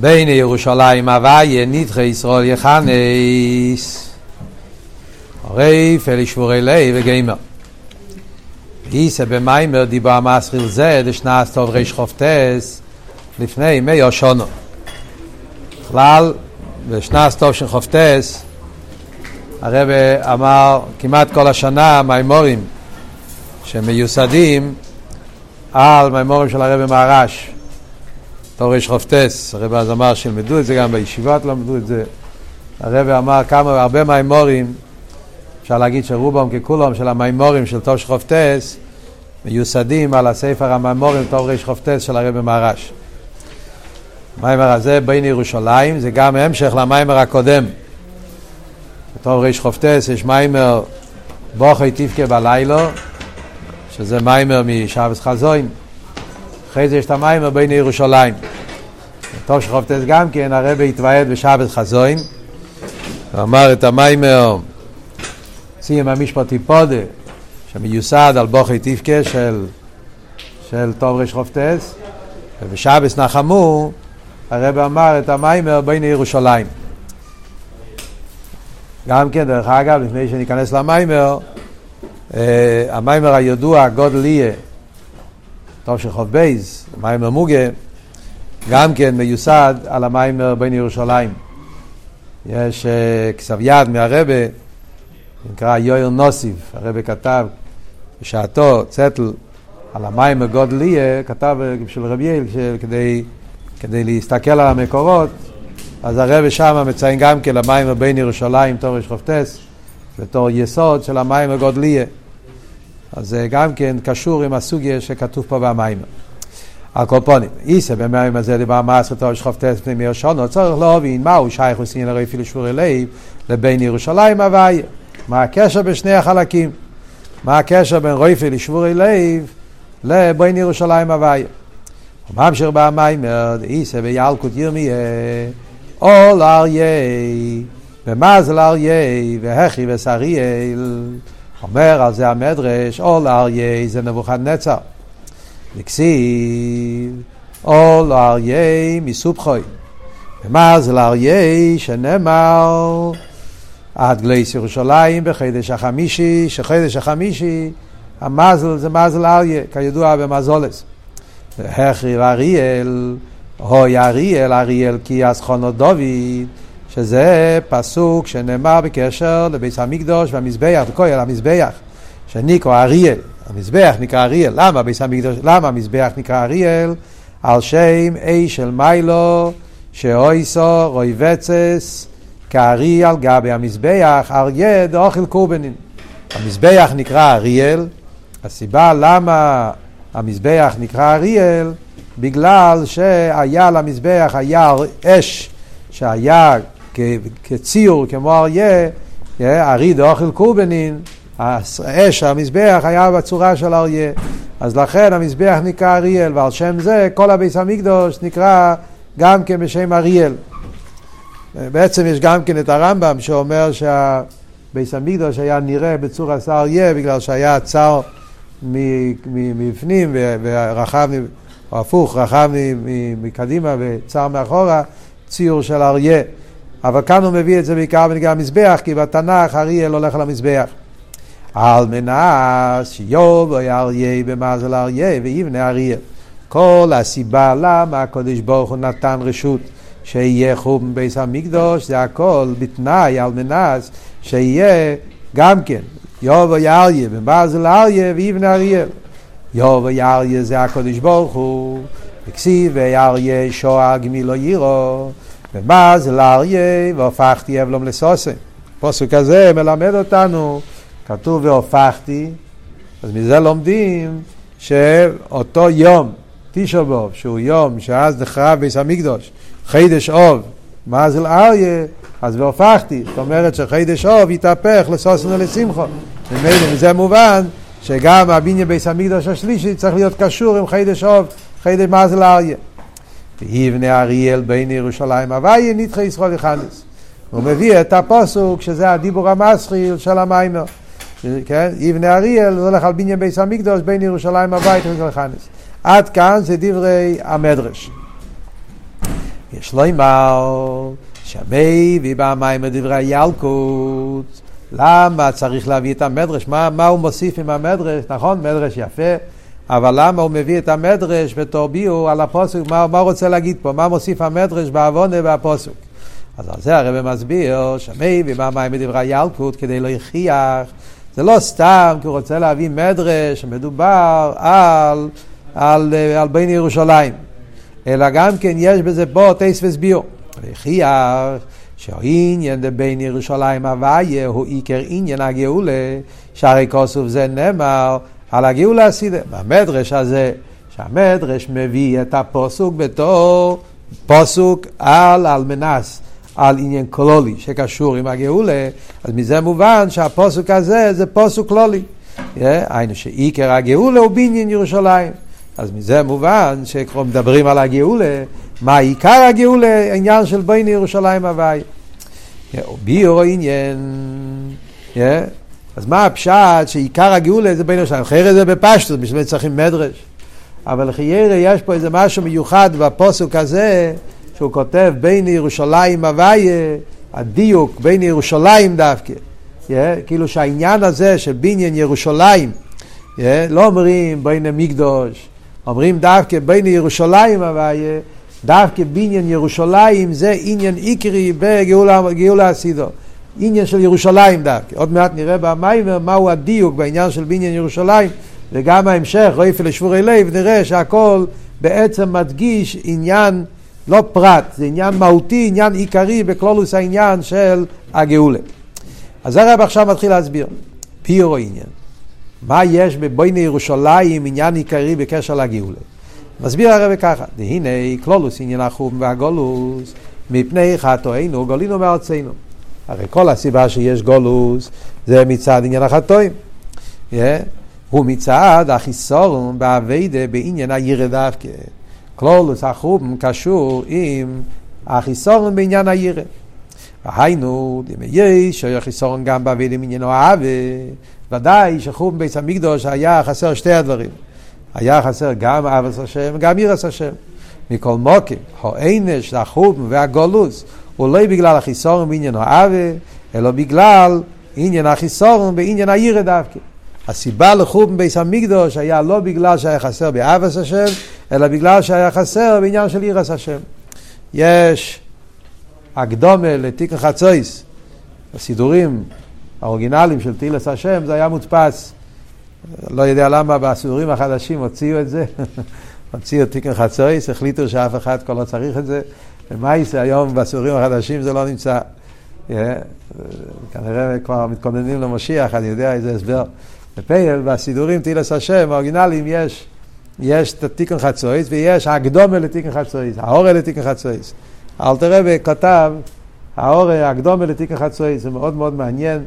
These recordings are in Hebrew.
בין ירושלים הוויה נדחה ישראל יכנס. הרי פלי שבורי לב וגיימר. איסה במיימר דיבר המסחיל זה דשנס טוב ריש חופטס לפני מי השונו בכלל בשנס טוב של חופטס הרב אמר כמעט כל השנה מימורים שמיוסדים על מימורים של הרב מהרש תור יש חופטס, הרב אז אמר שילמדו את זה גם בישיבות למדו את זה. הרב אמר כמה, הרבה מימורים אפשר להגיד שרובם ככולם של המימורים של תור שחופטס מיוסדים על הספר המימורים תור יש חופטס של הרב מהרש. המיימר הזה בין ירושלים זה גם המשך למיימר הקודם. בתור ריש חופטס יש מיימר בוכי תבכה בלילו שזה מיימר משבס חזוין אחרי זה יש את המיימר בין ירושלים. בתור שחופטס גם כן הרבי התוועד בשבס חזוין אמר את המיימר סיים המשפט טיפודה שמיוסד על בוכי תבכה של, של טוב ריש חופטס ובשבס נחמו הרב אמר את המיימר בין ירושלים. גם כן, דרך אגב, לפני שניכנס למיימר, אה, המיימר הידוע, גודל יהיה, טוב של חוב בייז, מיימר מוגה, גם כן מיוסד על המיימר בין ירושלים. יש אה, כסב יד מהרבה, נקרא יויר נוסיב, הרבה כתב בשעתו, צטל, על המיימר גודל יהיה, כתב בשביל רבי יעל, כדי, כדי להסתכל על המקורות, אז הרב שם מציין גם כן למים בין ירושלים, תור יש חופטס, בתור יסוד של המים הגודליה. אז זה גם כן קשור עם הסוגיה שכתוב פה במים. הקופונים, איסה במים הזה דבר מעשר תור יש חופטס פני מאיר שונו, צריך להבין מהו שייך וסין הרי אפילו שבורי לב לבין ירושלים הוויה. מה הקשר בשני החלקים? מה הקשר בין רויפי לשבורי לב לבין ירושלים הוויה? ממשיך במים, איסה בילקוט ירמיה אול אריה, ומזל אריה, והכי וסריאל. אומר על זה המדרש, אול אריה זה נבוכדנצר. נקסיב, אול אריה מסופחוי. ומזל אריה שנאמר עד גלייס ירושלים בחידש החמישי, שחידש החמישי, המזל זה מזל אריה, כידוע במזולס. והכי ואריאל הוי אריאל, אריאל כי אז חונו דוד, שזה פסוק שנאמר בקשר לביס המקדוש והמזבח, בכויל המזבח, שניקו אריאל, המזבח נקרא אריאל, למה ביס המקדוש, למה המזבח נקרא אריאל? על שם אי של מיילו, שאויסו רוי וצס, כארי על גבי המזבח, אריה דאוכל קורבנין. המזבח נקרא אריאל, הסיבה למה המזבח נקרא אריאל, בגלל שהיה למזבח, היה אש שהיה כציור, כמו אריה, אריד אוכל קורבנין, האש, המזבח, היה בצורה של אריה. אז לכן המזבח נקרא אריאל, ועל שם זה כל הביס המקדוש נקרא גם כן בשם אריאל. בעצם יש גם כן את הרמב"ם שאומר שהביס המקדוש היה נראה בצורת אריה בגלל שהיה צר מבפנים ורחב או הפוך, רחב מקדימה וצר מאחורה, ציור של אריה. אבל כאן הוא מביא את זה בעיקר בנגיע המזבח, כי בתנ"ך אריאל הולך למזבח. על מנס שיובו אריה במזל אריה ויבנה אריה. כל הסיבה למה הקדוש ברוך הוא נתן רשות שיהיה חום בביס המקדוש, זה הכל בתנאי על מנס שיהיה גם כן יובו אריה במזל אריה ויבנה אריה. יוב ויאריה זה הקודש ברוך הוא, וכסיב ויאריה שואה גמילו יירו, זה לאריה והופכתי אבלום לסוסם. פוסק הזה מלמד אותנו, כתוב והופכתי, אז מזה לומדים שאותו יום, תשעבוב, שהוא יום שאז נחרב ביס המקדוש, חידש אוב, מה זה לאריה, אז והופכתי, זאת אומרת שחידש אוב יתהפך לסוסם ולשמחו. ממילא מזה מובן שגם הבניין ביס המקדוש השלישי צריך להיות קשור עם חידש אוב, חידש מזל אריה. ויבנה אריאל בין ירושלים הוויה נדחה ישראל יחנס. הוא מביא את הפוסוק שזה הדיבור המסחיל של המיימר. כן? יבנה אריאל הולך על בניין ביס המקדוש בין ירושלים נדחה יחנס. עד כאן זה דברי המדרש. יש לו אמר, שמי ויבא מים מדברי ילקוט. למה צריך להביא את המדרש? מה, מה הוא מוסיף עם המדרש? נכון, מדרש יפה, אבל למה הוא מביא את המדרש בתור ביור על הפוסק? מה, מה הוא רוצה להגיד פה? מה מוסיף המדרש בעוונה והפוסק? אז על זה הרב מסביר, שמי ומה מים מדברי ילקוט כדי להוכיח. זה לא סתם כי הוא רוצה להביא מדרש שמדובר על, על, על בין ירושלים, אלא גם כן יש בזה פה טייס וסביר. להוכיח שהעניין בין ירושלים הוויה הוא עיקר עניין הגאולה, שהרי כוסוף זה נאמר על הגאולה הסידה. במדרש הזה, שהמדרש מביא את הפוסוק בתור פוסוק על אלמנס. על עניין קלולי שקשור עם הגאולה, אז מזה מובן שהפוסוק הזה זה פוסוק קלולי. היינו שעיקר הגאולה הוא בעניין ירושלים. אז מזה מובן שכבר מדברים על הגאולה, מה עיקר הגאולה? עניין של בין ירושלים הוואי. ביור עניין, אז מה הפשט שעיקר הגאולה זה בין ירושלים? אחרת זה בפשטות, בשביל זה צריכים מדרש. אבל לחיירה יש פה איזה משהו מיוחד בפוסוק הזה, שהוא כותב בין ירושלים הוויה, הדיוק בין ירושלים דווקא. Yeah, כאילו שהעניין הזה של בניין ירושלים, yeah, לא אומרים בין המקדוש, אומרים דווקא בין ירושלים הוויה, דווקא בניין ירושלים זה עניין עיקרי בגאולה הסידו. עניין של ירושלים דווקא. עוד מעט נראה במיימר מהו הדיוק בעניין של בניין ירושלים, וגם ההמשך, רואיפה לשבורי לב, נראה שהכל בעצם מדגיש עניין לא פרט, זה עניין מהותי, עניין עיקרי בכלולוס העניין של הגאולה. אז הרב עכשיו מתחיל להסביר, פירו עניין. מה יש בבויני ירושלים עניין עיקרי בקשר לגאולה? מסביר הרב ככה, והנה כלולוס עניין החום והגולוס, מפני חטואינו גולינו מארצנו. הרי כל הסיבה שיש גולוס זה מצד עניין החטואים. Yeah. הוא מצד החיסורון באביידה בעניין הירד דווקא. כלולוס החום קשור עם החיסורון בעניין הירד. והיינו, דמי יש, שהיה חיסורון גם באביידה בעניינו האווה, ודאי שחום בית המקדוש היה חסר שתי הדברים. היה חסר גם אבס השם וגם ירס השם. מכל מוקים, הענש, החום והגולוס, הוא לא בגלל החיסורון בעניין האווה, אלא בגלל עניין החיסורון בעניין הירא דווקא. הסיבה לחום בייס המקדוש היה לא בגלל שהיה חסר באבס השם, אלא בגלל שהיה חסר בעניין של ירס השם. יש הקדומה לתיקן חצויס, הסידורים האורגינליים של תילס השם, זה היה מודפס. לא יודע למה בסידורים החדשים הוציאו את זה, הוציאו תיקן חצויס, החליטו שאף אחד כבר לא צריך את זה. ומייסה היום בסידורים החדשים זה לא נמצא. Yeah, כנראה כבר מתכוננים למשיח, אני יודע איזה הסבר. בפייל, בסידורים תילס השם, האורגינליים, יש, יש את התיקון חצויס ויש הקדומה לתיקון חצויס, האורה לתיקון חצויס. אלתר רבי כתב, האורה, הקדומה לתיקון חצויס, זה מאוד מאוד מעניין.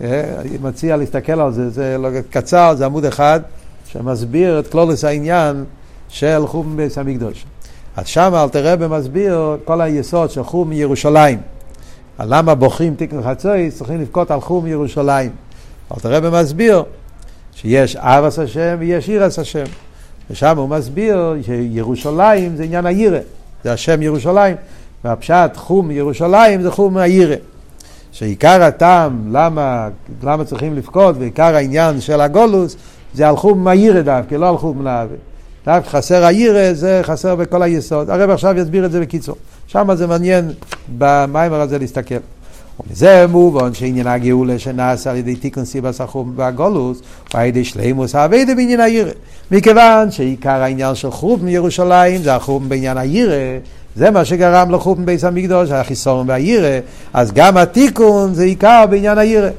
אה, אני מציע להסתכל על זה, זה לא קצר, זה עמוד אחד, שמסביר את כלולוס העניין של חום בית המקדוש. אז שם אלתר רבי מסביר כל היסוד של חום מירושלים. למה בוחרים תיקון חצויס, צריכים לבכות על חום מירושלים. אלתר רבי מסביר שיש אבס השם ויש עירס השם. ושם הוא מסביר שירושלים זה עניין העירה, זה השם ירושלים, והפשט חום ירושלים זה חום העירה. שעיקר הטעם, למה, למה צריכים לבכות, ועיקר העניין של הגולוס, זה על חורבן היראה דווקא, לא על חורבן אהבה. חסר היראה, זה חסר בכל היסוד. הרבי עכשיו יסביר את זה בקיצור. שם זה מעניין במאמר הזה להסתכל. ומזה מובן שעניין הגאולה שנעשה על ידי תיקון סיבת החורבן והגלות, הוא על ידי שלימות העבודה בעניין היראה. מכיוון שעיקר העניין של חורבן ירושלים זה החורבן בעניין היראה, זה מה שגרם לחורבן בית המקדש, החיסרון ביראה, אז גם התיקון זה עיקר בעניין היראה.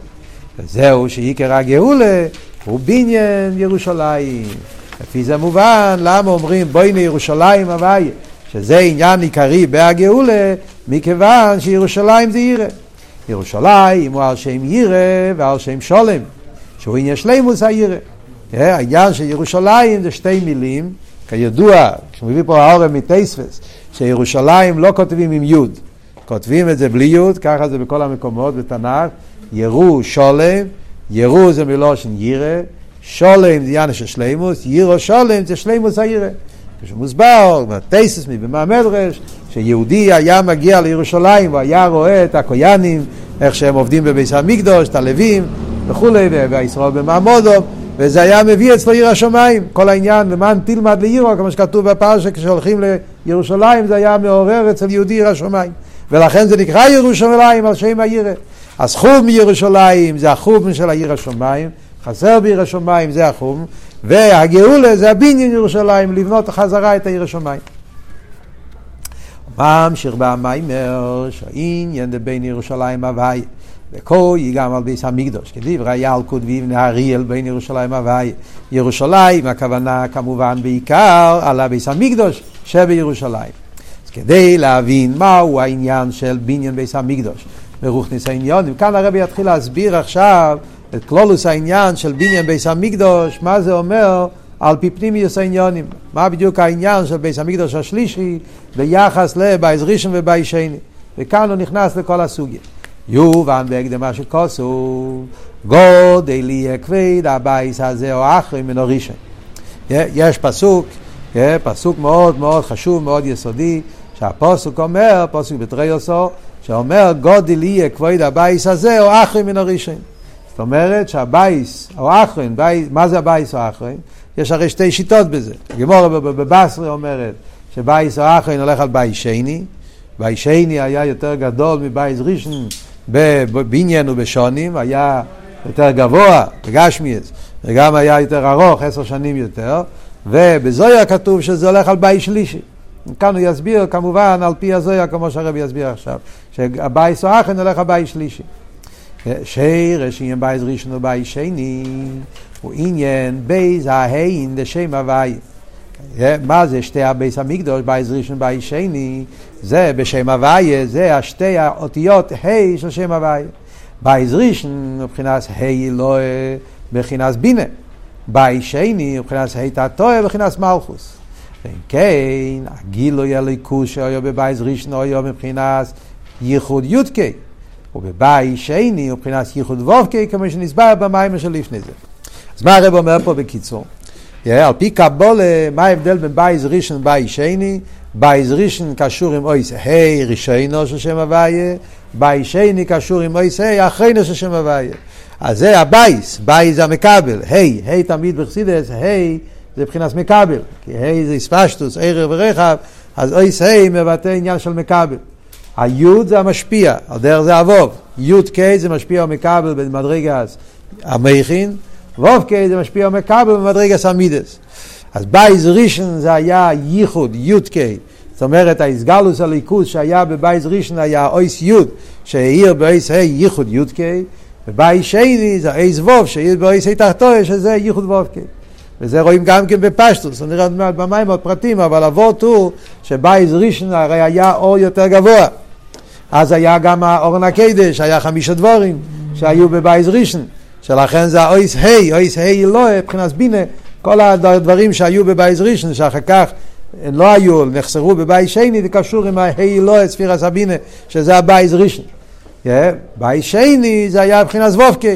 וזהו שעיקר הגאולה הוא בניין ירושלים. לפי זה מובן למה אומרים בואי לירושלים הוויה, שזה עניין עיקרי בהגאולה, מכיוון שירושלים זה ירא. ירושלים הוא על שם ירא ועל שם שולם, שהוא עניין שלימוס הירא. העניין של ירושלים זה שתי מילים, כידוע, כשמביא פה האורם מטייספס, שירושלים לא כותבים עם יוד, כותבים את זה בלי יוד, ככה זה בכל המקומות בתנ"ך, ירו שולם, ירו זה מלושן ירא, שולם זה עניין של שלימוס, ירו שולם זה שלימוס הירא. כשמוסבר, בתייסס במהמדרש, שיהודי היה מגיע לירושלים והיה רואה את הקויאנים, איך שהם עובדים בביס המקדוש, את הלווים וכולי, והישראל במעמודו, וזה היה מביא אצלו עיר השמיים. כל העניין, למען תלמד לעירו, כמו שכתוב בפרשה, כשהולכים לירושלים, זה היה מעורר אצל יהודי עיר השמיים. ולכן זה נקרא ירושלים על שם העירה. אז חוב מירושלים זה החוב של העיר השמיים, חסר בעיר השמיים זה החוב, והגאולה זה הבניין ירושלים, לבנות חזרה את העיר השמיים. ממשיך במיימר שהעניין בין ירושלים הוואי וכוי גם על ביס המקדוש, כדברי ילקוט ויבנה אריאל בין ירושלים הוואי. ירושלים, הכוונה כמובן בעיקר על הביס המקדוש שבירושלים. אז כדי להבין מהו העניין של בניין ביס המקדוש ברוכניס העניונים, כאן הרבי יתחיל להסביר עכשיו את כלולוס העניין של בניין ביס המקדוש, מה זה אומר על פי פנימיוס העניונים. מה בדיוק העניין של ביס המקדוש השלישי ביחס לבייס ראשון ובייס שני. וכאן הוא נכנס לכל הסוגיה. יובן בהקדמה של כוסו, גדול יהיה כבוד הבית הזה האחרון מן הראשון. יש פסוק, פסוק מאוד מאוד חשוב, מאוד יסודי, שהפסוק אומר, פסוק בתריוסו, שאומר גדול יהיה כבוד הבית הזה האחרון מן הראשון. זאת אומרת שהבית האחרון, מה זה הבית האחרון? יש הרי שתי שיטות בזה. הגמרא בבתרא אומרת שבית האחרון הולך על בית שני, בית שני היה יותר גדול מבית ראשון בבניין ובשנים, היה יותר גבוה בגשמיות, וגם היה יותר ארוך, עשר שנים יותר, ובזוהר כתוב שזה הולך על בית שלישי. כאן הוא יסביר כמובן על פי הזוהר כמו שהרבי יסביר עכשיו, שהבית האחרון הולך על בית שלישי. שורש עניין בית ראשון ובית שני הוא עניין ב' ההי"ן דשם הוי'. מה זה שתי הבית המקדש, בית ראשון ובית שני? זה בשם הוי', זה השתי האותיות ה' של שם הוי'. בית ראשון מבחינת ה' עילאה, מבחינת בינה. בית שני מבחינת ה' תתאה, מבחינת מלכות. ואם כן, הגילוי אלקות שהיה בבית ראשון היה מבחינת ייחוד י"ק. ובבית שני הוא מבחינת ייחוד ו"ק, כמו שנתבאר במאמר של לפני זה. אז מה הרבי אומר פה בקיצור? על פי קבלה, מה ההבדל בין בית ראשון ובית שני? בית ראשון קשור עם אות ה' ראשונה של שם הוויה, בית שני קשור עם אות ה' אחרונה של שם הוויה. אז זה הבית, בית זה המקבל, ה', ה' תמיד בחסידות, ה' זה מבחינת מקבל, כי ה' זה התפשטות, אורך ורוחב, אז אות ה' מבטא עניין של מקבל. היו"ד זה המשפיע, על דרך זה אבוב. י"ק זה משפיע ומקבל במדרגת המוחין, ו"ק זה משפיע ומקבל במדרגת המידות. אז בית ראשון זה היה ייחוד, י"ק. זאת אומרת, ההתגלות אלקות שהיה בבית ראשון היה אות יו"ד, שהאיר באות ה' ייחוד י"ק, ובית שני זה אות וא"ו, שהאיר באות ה' תתאה, שזה ייחוד ו"ק. וזה רואים גם כן בפשטות, נראה עוד מעט במאמר עוד פרטים, אבל אבות הוא שבית ראשון הרי היה אור יותר גבוה. אז היה גם הארון הקודש, היה חמישה דברים שהיו בבית ראשון, שלכן זה האות ה', אות ה' עילאה, מבחינת בינה, כל הדברים שהיו בבית ראשון, שאחר כך לא היו, נחסרו בבית שני, זה קשור עם הה' עילאה, ספירת הבינה, שזה הבית ראשון. בית שני זה היה מבחינת ו"ק,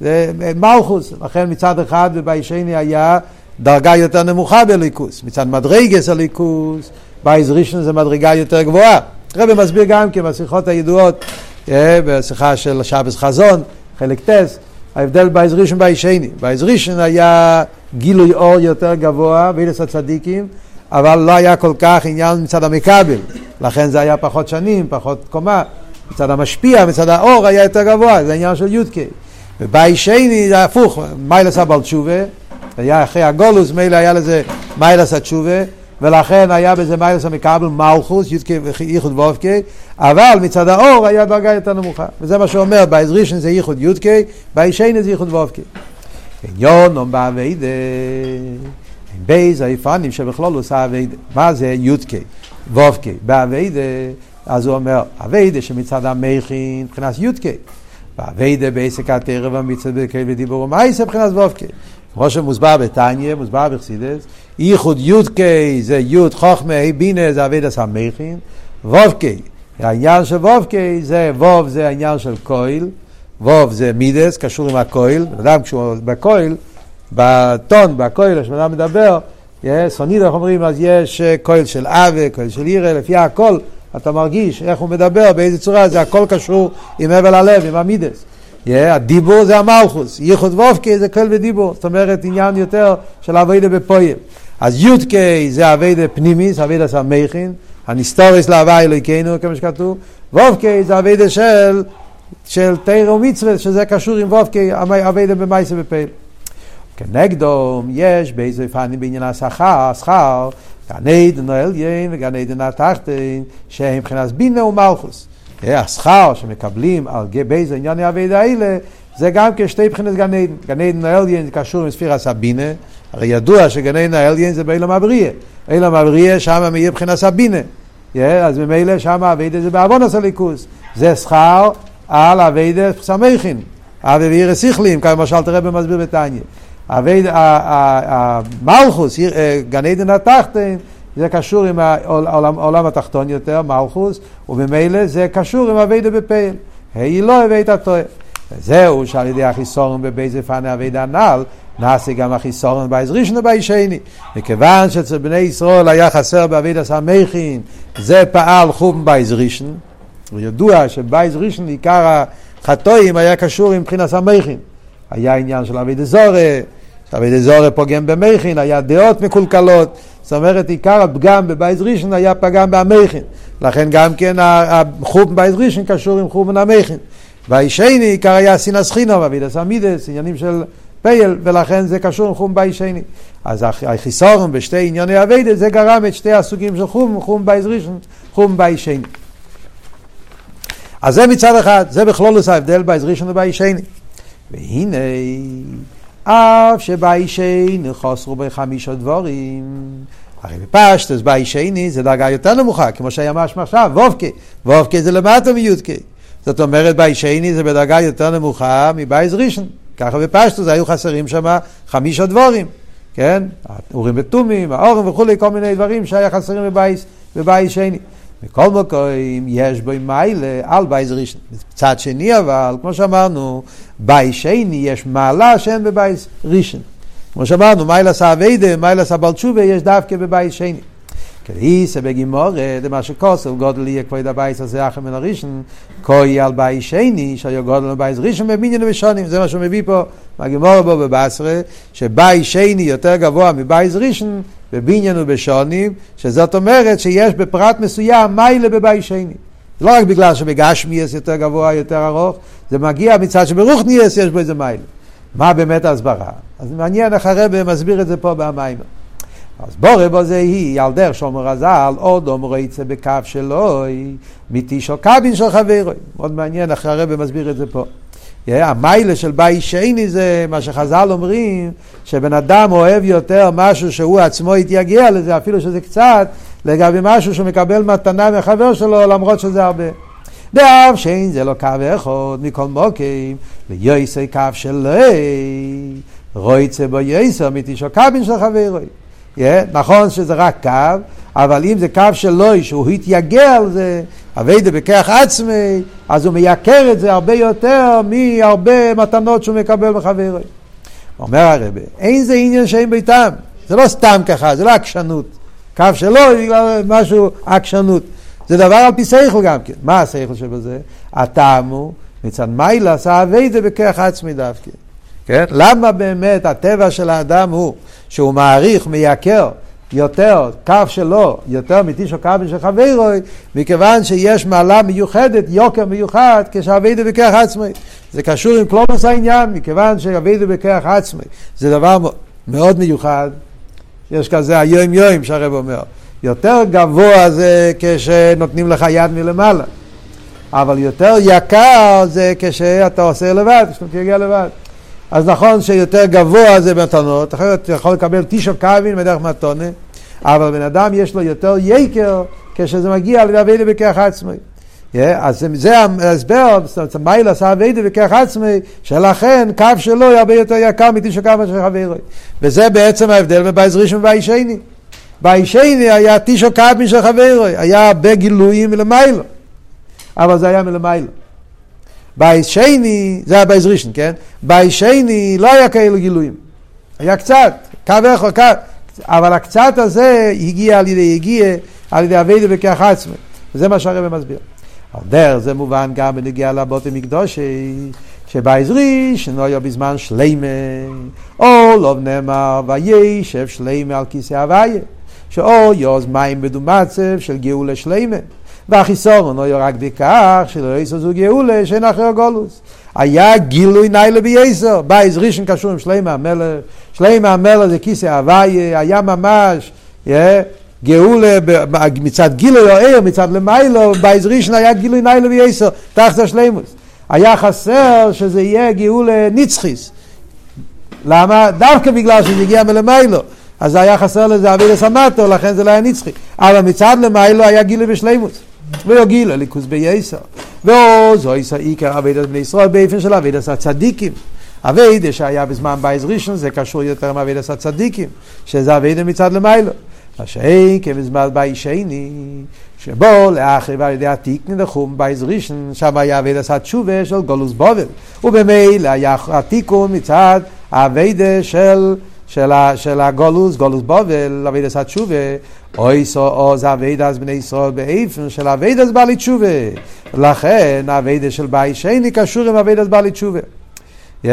זה מלכות, לכן מצד אחד בבית שני היה דרגה יותר נמוכה באלקות, מצד מדרגת אלקות, בית ראשון זה מדרגה יותר גבוהה. הרבי מסביר גם כן בשיחות הידועות, אה, בשיחה של שבת חזון, חלק ט', ההבדל בית ראשון ובית שני. בית ראשון היה גילוי אור יותר גבוה, מעלת הצדיקים, אבל לא היה כל כך עניין מצד המקבל, לכן זה היה פחות שנים, פחות קומה. מצד המשפיע, מצד האור היה יותר גבוה, זה עניין של י"ק. ובית שני זה הפוך, מעלת הבעל תשובה, היה אחרי הגלות, מילא היה לזה מעלת התשובה. ולכן היה בזה מעלת המקבל מלכות, ייחוד וובקי, אבל מצד האור היה דרגה יותר נמוכה. וזה מה שאומר, בעזרישן זה ייחוד יודקי, בעישן זה ייחוד וובקי. עניון באביידה, בייז היפנים שבכלול עושה אביידה. מה זה יודקי? וובקי. באביידה, אז הוא אומר, אביידה שמצד המכין, מבחינת יודקי. באביידה בעסק המצד בקל ודיבור ומייסה מבחינת וובקי. כמו שמוסבר בתניא, מוסבר בחסידס, ייחוד יודקי זה יוד חוכמה, בינה זה אבידס המכין, וובקי, העניין של וובקי זה, ווב זה העניין של קויל, ווב זה מידס, קשור עם הקויל, בן אדם כשהוא בקויל, בטון, בקויל, כשבן אדם מדבר, סוניד איך אומרים, אז יש כהל של אבה, כהל של עירה, לפי הכל אתה מרגיש איך הוא מדבר, באיזה צורה, זה הכל קשור עם הבל הלב, עם המידס. הדיבור זה המלכוס, ייחוד וופקי זה כל ודיבור, זאת אומרת עניין יותר של אביידה בפועל. אז יודקי זה אביידה פנימיס, אביידה סמכין, הנסתורס להווה אלוהיכנו, כמו שכתוב, וופקי זה אביידה של, של תרא ומצווה, שזה קשור עם וופקי, אביידה במייסה בפעיל. כנגדו יש באיזה פנים בעניין השכר, השכר, גן עדן העליין וגן עדן התחתן, שהם מבחינת בינה ומלכוס. השכר שמקבלים על באיזה ענייני אבידה האלה, זה גם כשתי מבחינת גן עדן. גן עדן העליין קשור עם ספירס הבינה, הרי ידוע שגן עדן העליין זה באילם הבריאה. אילם הבריאה שם מאיר מבחינת הבינה. אז ממילא שם אבידה זה בעוון הסליקוס. זה שכר על אבידה סמכין. אבי ואירס סיכלים, כמו שאלת רבי מסביר בתניא. המלכוס, אה, גן עדן התחתן, זה קשור עם העולם, העולם התחתון יותר, מלכוס, וממילא זה קשור עם אבידה בפייל. היא לא הבאת הטועה. וזהו שעל ידי החיסורן בבייזה פאנה אבידה הנ"ל, נעשה גם החיסורן בייז ראשון ובייז שני. מכיוון שאצל בני ישראל היה חסר באבידה סמכין, זה פעל חום בייז ראשון. וידוע שבייז ראשון עיקר החטואים היה קשור עם מבחינת סמכין. היה עניין של אבי דזורי, אבי דזורי פוגם במכין, היה דעות מקולקלות, זאת אומרת עיקר הפגם בבייז ראשון היה פגם במכין, לכן גם כן החום בבייז ראשון קשור עם חום המכין. והאישני עיקר היה סינס חינום, אבי דסמידס, עניינים של פייל, ולכן זה קשור עם חום בייז שני. אז החיסורם בשתי ענייני אבי זה גרם את שתי הסוגים של חום, חום בייז ראשון, חום בייז שני. אז זה מצד אחד, זה בכלולוס ההבדל בייז ראשון ובייז שני. והנה, אף שבאישני חוסרו בחמישה דבורים, הרי בפשטוס באישני זה דרגה יותר נמוכה, כמו שהיה משמע עכשיו, וובקה, וובקה זה למטה מיודקה. זאת אומרת, באישני זה בדרגה יותר נמוכה מבייז ראשון. ככה בפשטוס היו חסרים שם חמישה דבורים, כן? האורים ותומים, האורם וכולי, כל מיני דברים שהיה חסרים בבייס, בבייס שני. בכל מקום יש בו מיילה על בייז ראשון. מצד שני אבל, כמו שאמרנו, בייס שני יש מעלה שאין בבייס ראשון. כמו שאמרנו, מיילס האביידה, מיילס הבלצ'ובה יש דווקא בבייס שני. כדאיסא בגימור, זה מה שכוסף, גודל יהיה כבוד הבייס הזה אחר מן הראשון, כוי על בייס שני, שהיה גודל לבייס ראשון בבניין ובשונים, זה מה שהוא מביא פה, בגימור בו בבשרה, שבייס שני יותר גבוה מבייס ראשון, בבניין ובשונים, שזאת אומרת שיש בפרט מסוים מיילה בבייס שני. לא רק בגלל שבגשמיאס יותר גבוה, יותר ארוך, זה מגיע מצד שברוכניאס יש בו איזה מיילה. מה באמת ההסברה? אז מעניין איך הרב מסביר את זה פה במים. אז בורא בו זה היא, על דרך שומר הזל, עוד אומר יצא בקו שלו, מתישו קבין של חברוי. מאוד מעניין איך הרב מסביר את זה פה. המיילה של בית שני זה מה שחז"ל אומרים, שבן אדם אוהב יותר משהו שהוא עצמו התייגע לזה, אפילו שזה קצת, לגבי משהו שהוא מקבל מתנה מחבר שלו, למרות שזה הרבה. דאב שאין זה לא קו אחד מכל מוקים, ויועסי קו שלו, רויצה בו יועסו מתישו קבין של חברוי. Yeah, נכון שזה רק קו, אבל אם זה קו שלו, שהוא התייגע על זה, אביידה בכך עצמי, אז הוא מייקר את זה הרבה יותר מהרבה מתנות שהוא מקבל מחברו. אומר הרבה, אין זה עניין שאין ביתם, זה לא סתם ככה, זה לא עקשנות. קו בגלל משהו עקשנות. זה דבר על פי שכל גם כן. מה השכל שבזה? הטעם הוא, מצד מיילה עשה אביידה בכך עצמי דווקא. כן? למה באמת הטבע של האדם הוא שהוא מעריך, מייקר, יותר, קו שלו, יותר מתישו קו של חברוי, מכיוון שיש מעלה מיוחדת, יוקר מיוחד, כשאביידו בכך עצמי. זה קשור עם קלומוס העניין, מכיוון שאביידו בכך עצמי. זה דבר מאוד מיוחד, יש כזה היום יום שהרב אומר. יותר גבוה זה כשנותנים לך יד מלמעלה, אבל יותר יקר זה כשאתה עושה לבד, כשאתה תגיע לבד. אז נכון שיותר גבוה זה מתנות, אחרת יכול לקבל טישו קווין בדרך מתונה, אבל בן אדם יש לו יותר יקר כשזה מגיע לאביידה בכך עצמי. Yeah, אז זה ההסבר, מייל עשה אביידה בכך עצמי, שלכן קו שלו הוא הרבה יותר יקר מתישו קווין של חברוי. וזה בעצם ההבדל בין בייז ראשון ובייז שני. בייז שני היה טישו קווין של חברוי, היה הרבה גילויים מלמיילו, אבל זה היה מלמיילו. בייס שני, זה היה בייס ראשון, כן? בייס שני לא היה כאלו גילויים. היה קצת, קו אחד, קו, אבל הקצת הזה הגיע על ידי הגיע, על ידי אביידה בכך עצמי. וזה מה שהרבא מסביר. על דרך זה מובן גם בנגיע לבוטי מקדושי, שבעזרי שנויו בזמן שלימה, או לא נאמר וישב שלימה על כיסא הוויה, שאו יוז מים בדומצב של גאולה שלימה. והחיסורון לא רק בכך שלא יסו זו גאולה שאין אחר גולוס. היה גילוי ניילה בייסר, בייז ראשון קשור עם שלימה המלך, שלימה המלך זה כיסא הוויה, היה ממש, yeah, גאולה מצד גילוי או עיר, מצד למיילו, בייז ראשון היה גילוי ניילה בייסר, תחת השלימוס. היה חסר שזה יהיה גאולה נצחיס. למה? דווקא בגלל שזה הגיע מלמיילו. אז היה חסר לזה אבידס המטו, לכן זה לא היה נצחי. אבל מצד למיילו היה גילוי בשלימוס. ולא גילה ליכוס בייסר. ועוז איסר עיקר אבידס בני ישראל באופן של אבידס הצדיקים. אבידה שהיה בזמן בייז ראשון זה קשור יותר עם אבידס הצדיקים, שזה אבידה מצד למיילו. מה שאין כבזמן בייס שני, שבו לאחרי ועל ידי התיקן לחום בייז ראשון, שם היה אבידס התשובה של גולוס בובל. ובמילא היה התיקון מצד האבידה של... של, של הגולוס, גולוס בובל, אבידס התשובה, אוי סו עוז אבידס בני ישראל באיפן של אבידס בעלי תשובה. לכן אבידס של באי שני קשור עם אבידס בעלי תשובה. Yeah,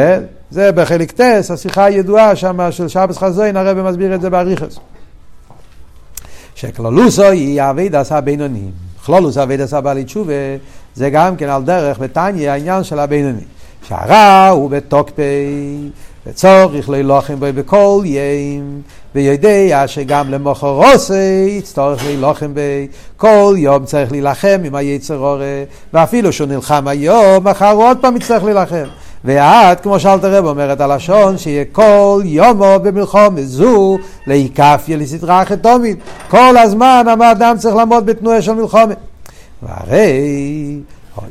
זה בחלק טס, השיחה הידועה שם של שבס חזוין, הרב מסביר את זה באריכוס. שכלולוסו היא אבידס הבינונים. כלולוס אבידס הבעלי תשובה, זה גם כן על דרך בתניא העניין של הבינונים. שהרע הוא בתוקפי וצורך להילוחם בו בכל ים, ויודע שגם למחרוסי יצטרך להילוחם בו, כל יום צריך להילחם עם היצר הורה, ואפילו שהוא נלחם היום, מחר הוא עוד פעם יצטרך להילחם. ואת, כמו שאלת הרב אומרת הלשון, שיהיה כל יומו במלחום זו להיקפיה לסדרה חתומית. כל הזמן האדם צריך לעמוד בתנועה של מלחומת. והרי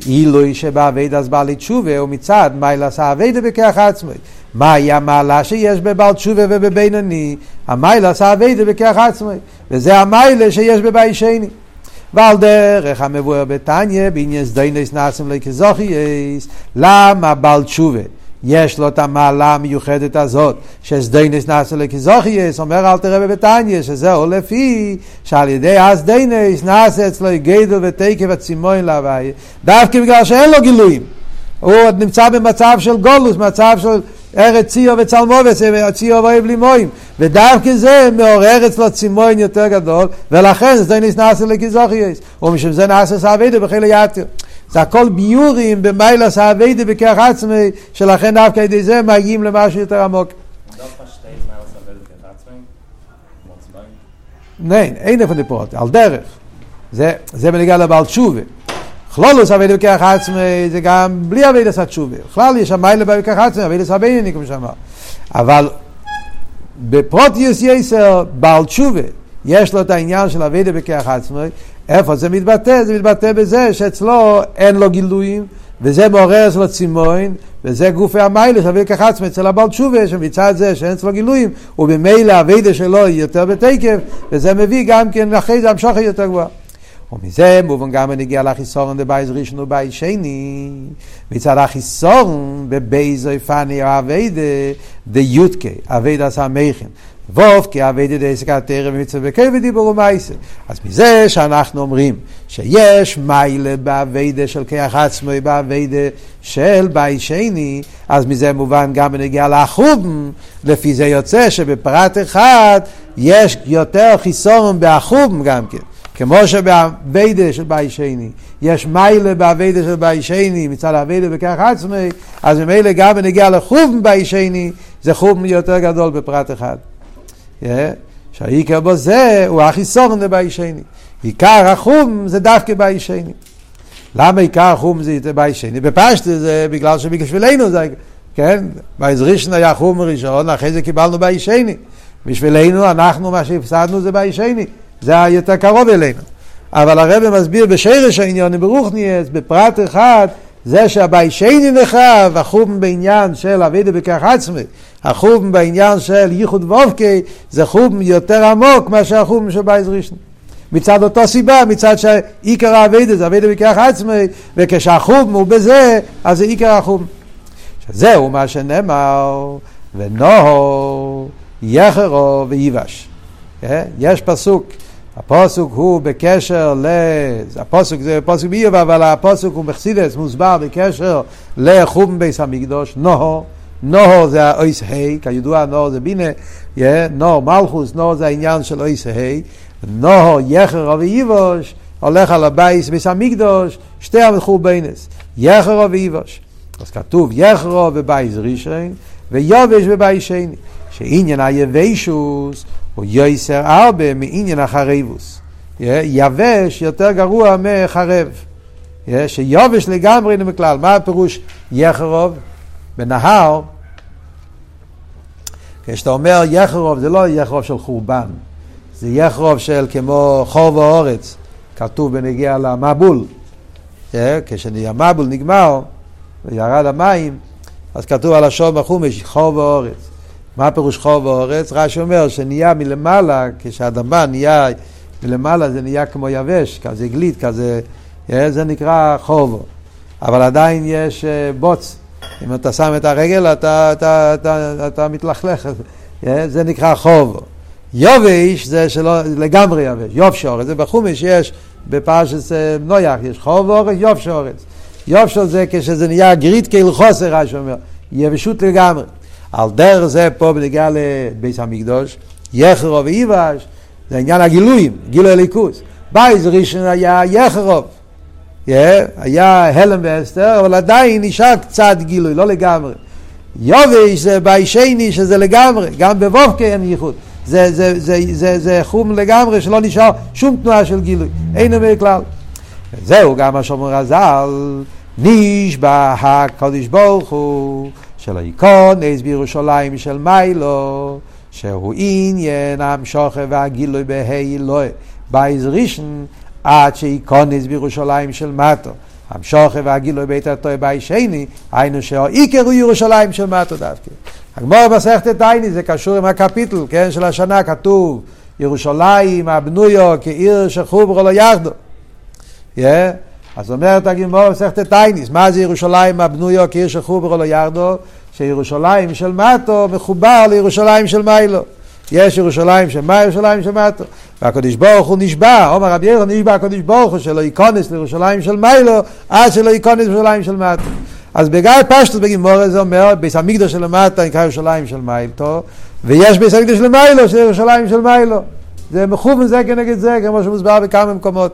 עילוי שבאבד אז בא לתשובה הוא מצד מיילס האבדה בכך עצמי. מהי המעלה שיש בבעל תשובה ובבינוני? המיילס האבדה בכך עצמי. וזה המיילה שיש בבית שני. ועל דרך המבואר בתניא בעניין סדיינס נאסם לכזוכייס למה בעל תשובה יש לו את המעלה המיוחדת הזאת, שסדיינס נעשה לכזוכייס, אומר אל תראה בבתניא, שזהו לפי שעל ידי הסדיינס נעשה אצלו גדל ותקף הצימון להווי, דווקא בגלל שאין לו גילויים. הוא עוד נמצא במצב של גולוס, מצב של ארץ ציו וצלמובס, ציו ואוהב לימוים, ודווקא זה מעורר אצלו צימון יותר גדול, ולכן סדיינס נעשה לכזוכייס, ומשום זה נעשה סעבדה בחילה יתר. זה הכל ביורים במיילס האביידה בכך עצמי, שלכן דווקא על ידי זה מגיעים למשהו יותר עמוק. נין, אין איפה דיפות, על דרך. זה, זה בנגיע לבעל תשובה. כלולוס אביידה בכך עצמי זה גם בלי אביידה סת תשובה. בכלל יש המיילה בכך עצמי, אביידה סבייני כמו שאמר. אבל בפרוטיוס יסר בעל תשובה, יש לו את העניין של אביידה בכך עצמי, איפה זה מתבטא? זה מתבטא בזה שאצלו אין לו גילויים, וזה מעורר אצלו צימון, וזה גופי המיילה שווה כך עצמי אצל הבעל תשובה, שמצד זה שאין אצלו גילויים, ובמילא הווידה שלו היא יותר בתקף, וזה מביא גם כן אחרי זה המשוכת יותר גבוהה. ומזה מובן גם הנגיע לחיסורן דבייז ראשון ובייז שני. מצד החיסורן בבייז פני אביידה דיוטקה, אביידה סמכן. ווב כי אביידה דסקת תרם ומצווה בקי ודיבור ומייסה. אז מזה שאנחנו אומרים שיש מיילה באביידה של כיח עצמי באביידה של בייז שני, אז מזה מובן גם בנגיע לאחובן, לפי זה יוצא שבפרט אחד יש יותר חיסורן באחובן גם כן. כמו שבאביידה של באי שני, יש מיילה באביידה של באי שני, מצד האביידה בכך עצמי, אז ממילא גם בנגיע לחום באי שני, זה חום יותר גדול בפרט אחד. Yeah. שהעיקר בו זה הוא החיסורן לבאי שני. עיקר החום זה דווקא באי שני. למה עיקר החום זה באי שני? בפשט זה בגלל שבשבילנו זה, כן? בעזרישן היה חום ראשון, אחרי זה קיבלנו באי שני. בשבילנו, אנחנו, מה שהפסדנו זה באי שני. זה היותר קרוב אלינו. אבל הרב מסביר בשרש העניין ברוכניאס, בפרט אחד, זה שהבאי שני נחרב, החום בעניין של אבידה בכך עצמי, החום בעניין של ייחוד ואופקי, זה חום יותר עמוק מאשר החום של בייז ראשון. מצד אותו סיבה, מצד שעיקר האבידה זה אבידה בכך עצמי, וכשהחום הוא בזה, אז זה עיקר החום. זהו מה שנאמר, ונוהו יחרו וייבש. יש פסוק, הפוסוק הוא בקשר ל... הפוסוק זה פוסק באיוב, אבל הפוסוק הוא מחסידס, מוסבר בקשר לחום בייס המקדוש, נוהו. נוהו זה האויס ה', כידוע נוהו זה בינה, נוהו מלכוס, נוהו זה העניין של אויס ה', נוהו יחר ואיבוש, הולך על הבייס בייס המקדוש, שתי המחורבנס, יחר ואיבוש. אז כתוב יחרו ובייס ראשון, ויובש בבייס שני, שעניין היבשוס הוא יויסר הרבה מעניין החרבוס. יבש יותר גרוע מחרב. שיובש לגמרי מכלל. מה הפירוש יחרוב? בנהר, כשאתה אומר יחרוב, זה לא יחרוב של חורבן, זה יחרוב של כמו חור ואורץ, כתוב בנגיע למבול. כשהמבול נגמר וירד המים, אז כתוב על השור בחומש חור ואורץ. מה פירוש חור ואורץ? רש"י אומר שנהיה מלמעלה, כשהאדמה נהיה מלמעלה זה נהיה כמו יבש, כזה גליד, כזה, אה, זה נקרא חור. אבל עדיין יש אה, בוץ. אם אתה שם את הרגל אתה, אתה, אתה, אתה, אתה מתלכלך, אה, זה נקרא חור. יובש זה שלא לגמרי יבש, יובש אורץ, זה בחומש יש בפרשת נח, יש חרבה הארץ, יבשה הארץ. יובש זה כשזה נהיה גריד חסר, רש"י אומר, יבשות לגמרי. על דרך זה פה בנגיעה לבית המקדוש, יחרב ויבש, זה עניין הגילויים, גילוי אלוקות. בית ראשון היה יחרב, yeah, היה העלם והסתר, אבל עדיין נשאר קצת גילוי, לא לגמרי. יובש זה בית שני שזה לגמרי, גם בו"ה אין ייחוד. זה, זה, זה, זה, זה, חום לגמרי שלא נשאר שום תנועה של גילוי, אין אומר כלל. זהו גם מה שאומר הז"ל, נשבע הקדוש ברוך הוא של האיקונס בירושלים של מיילו, שהוא עניין המשוכר והגילוי בהי אלוהי, בייז ראשון, עד שאיקונס בירושלים של מטו. המשוכר והגילוי בית התוי בי שני, היינו שהעיקר הוא ירושלים של מטו דווקא. הגמור מסכת עיני זה קשור עם הקפיטל, כן, של השנה כתוב ירושלים הבנויו כעיר שחוברו לא יחדו. Yeah. אז אומרת הגמור מסכת טייניס, מה זה ירושלים הבנויו כעיר שחוברו לא ירדו? שירושלים של מטו מחובר לירושלים של מיילו. יש ירושלים של מה ירושלים של מטו. והקדוש ברוך הוא נשבע, עומר רבי ירון נשבע הקדוש ברוך הוא שלא ייכנס לירושלים של מיילו עד שלא ייכנס לירושלים של מטו. אז בגלל פשטוס בגימור זה אומר, ביס המקדוש של מטה נקרא ירושלים של מיילו, ויש ביס המקדוש של מיילו של ירושלים של מיילו. זה מכוון זה כנגד זה, כמו שמוסבר בכמה מקומות.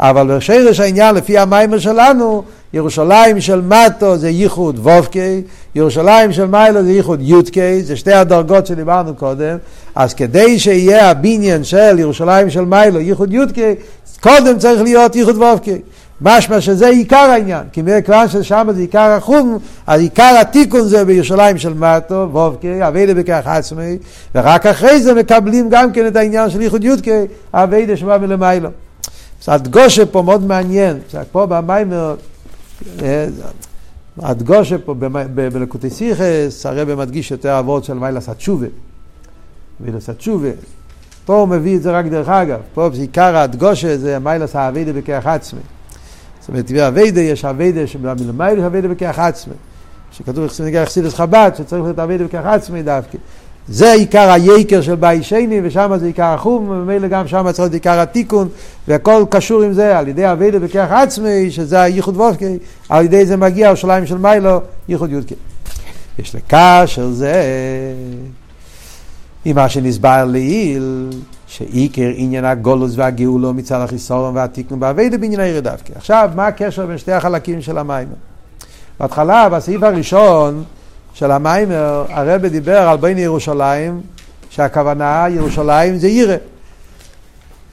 אבל בשרש העניין, לפי המיימר שלנו, ירושלים של מטו זה ייחוד וובקי, ירושלים של מיילו זה ייחוד יודקי, זה שתי הדרגות שדיברנו קודם, אז כדי שיהיה הבניין של ירושלים של מיילו, ייחוד יודקי, קודם צריך להיות ייחוד וובקי. משמע שזה עיקר העניין, כי מכיוון ששם זה עיקר החום, אז עיקר התיקון זה בירושלים של מטו, וובקי, אביידה בכך עצמי, ורק אחרי זה מקבלים גם כן את העניין של ייחוד יודקי, אביידה שבא מלמיילו. הדגושה פה מאוד מעניין, פה במיימר, הדגושה פה בלקוטי סיכס, הרב מדגיש יותר אבות של מיילס התשובה. מעלת התשובה. פה הוא מביא את זה רק דרך אגב, פה עיקר ההדגשה זה מעלת העבודה בכוח עצמי. זאת אומרת, בעבודה יש עבודה שמלמעלה יש עבודה בכוח עצמי. שכתוב בחסידות חב"ד שצריך להיות עבודה בכוח עצמי דווקא. זה עיקר העיקר של בית שני, ושם זה עיקר החורבן, וממילא גם שם צריך להיות עיקר התיקון, והכל קשור עם זה, על ידי עבודה בכוח עצמי, שזה הייחוד ו"ק, על ידי זה מגיע ירושלים של מעלה, ייחוד יודקי. יש לקשר זה עם מה שנסבר לעיל, שעיקר עניין הגולוס והגאולו מצד החיסורון והתיקון באבידה בעניין העיר דווקא. עכשיו, מה הקשר בין שתי החלקים של המים? בהתחלה, בסעיף הראשון, של המיימר, הרב דיבר על בין ירושלים, שהכוונה ירושלים זה עירה.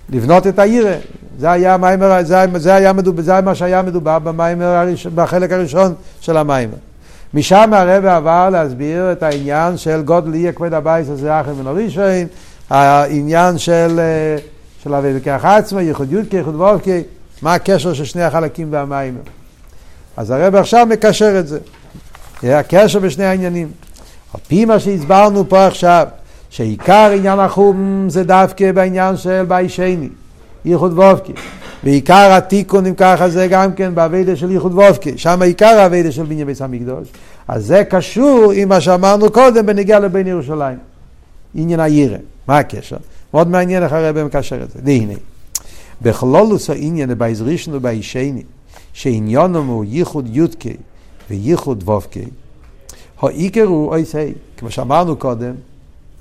לבנות את העירה. זה היה מיימר, זה, זה, היה מדובר, זה מה שהיה מדובר במיימר בחלק הראשון של המיימר. משם הרב עבר להסביר את העניין של גודל יהיה כבד הבית הזה אחר מן הראשון, העניין של, אה, של אבי בכך עצמו, ייחוד יודקי, ייחוד מה הקשר של שני החלקים והמיימר. אז הרב עכשיו מקשר את זה. הקשר בשני העניינים. על פי מה שהסברנו פה עכשיו, שעיקר עניין החום זה דווקא בעניין של באי שני, ייחוד ו"ק. ועיקר התיקון, אם ככה, זה גם כן בעבודה של ייחוד ו"ק. שם עיקר העבודה של בניין בית המקדוש. אז זה קשור עם מה שאמרנו קודם בנגיעה לבניין ירושלים. עניין היראה. מה הקשר? מאוד מעניין איך הרב מקשר את זה. והנה, בכללות העניין בית ראשון ובית שני, שעניינם הוא ייחוד י"ק וייחוד ו"ק, העיקר הוא אות ה', כמו שאמרנו קודם,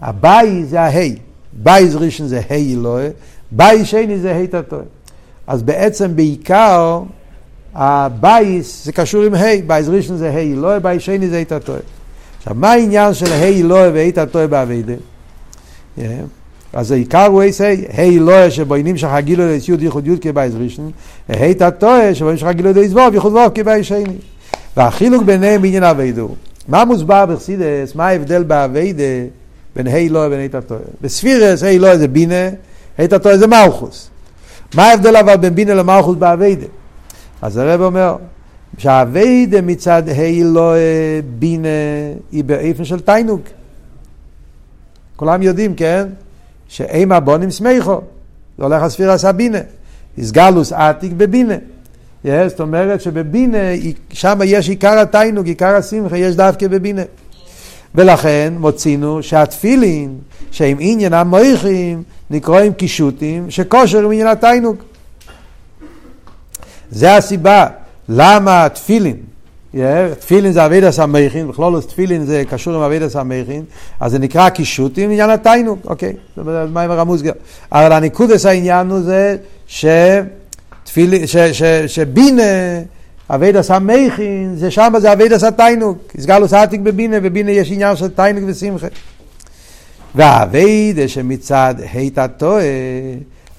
הבאי זה ההי, בייז ראשון זה ה' אלוהי, בייז שני זה ה' תתוי. אז בעצם בעיקר הבייס זה קשור עם ה', בייס ראשון זה ה' אלוהי, בייס שני זה ה' תתוי. עכשיו, מה העניין של ה' אלוהי וה' תתוי באביידה? אז העיקר הוא אייס ה' אלוהי שבוינים שלך גילו לייס יוד ייחוד יוד כבייס ראשון, ה' תתוי שבוינים שלך גילו לייס ווב ייחוד ווב כבייס שני. והחילוק ביניהם בעניין אביידו. מה מוסבר בחסידס, מה ההבדל באביידה בין ה' אלוהי ובין ה' תתוי? בספירס ה' אלוהי זה בינה, ה' תתוי זה מלכוס. מה ההבדל אבל בין בינה למלכוס באביידה? אז הרב אומר, שהאביידה מצד ה' לא בינה היא באיפן של תיינוג. כולם יודעים, כן? שאימה בונים סמיכו. זה הולך לספירה סבינה. איסגלוס עתיק בבינה. Yeah, זאת אומרת שבבינה, שם יש עיקר התיינוג, עיקר השמחה, יש דווקא בבינה. ולכן מוצאינו שהתפילין, שהם עניין המויכים, נקראים קישוטים, שכושר עם עניין התיינוג. זה הסיבה למה תפילין, תפילין זה אבידס המכין, בכלול תפילין זה קשור עם אבידס המכין, אז זה נקרא קישוטים עניין התיינוג, אוקיי, זה מה עם הרמוזגר. אבל הניקודס העניין הוא זה שתפילין, שבינה, אבידס המכין, זה שם זה אבידס התיינוג, הסגלוס עתיק בבינה, בבינה יש עניין של תיינוג ושמחה. והאבידה שמצד הית הטועה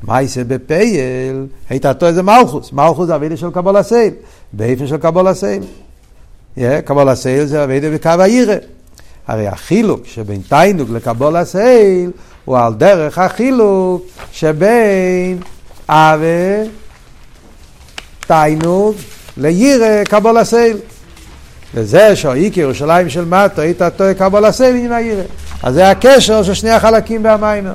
מייסה בפייל, הייתה תו איזה מלכוס, מלכוס זה אבידה של קבול הסייל, באיפן של קבול הסייל. קבול הסייל זה אבידה בקו העירה. הרי החילוק שבין תענוג לקבלת עול הוא על דרך החילוק שבין אהבה תענוג ליראה קבלת עול. וזה שהעיקר ירושלים של מטה ה' תתאה קבלת עול עם היראה. אז זה הקשר של שני החלקים בהמאמר.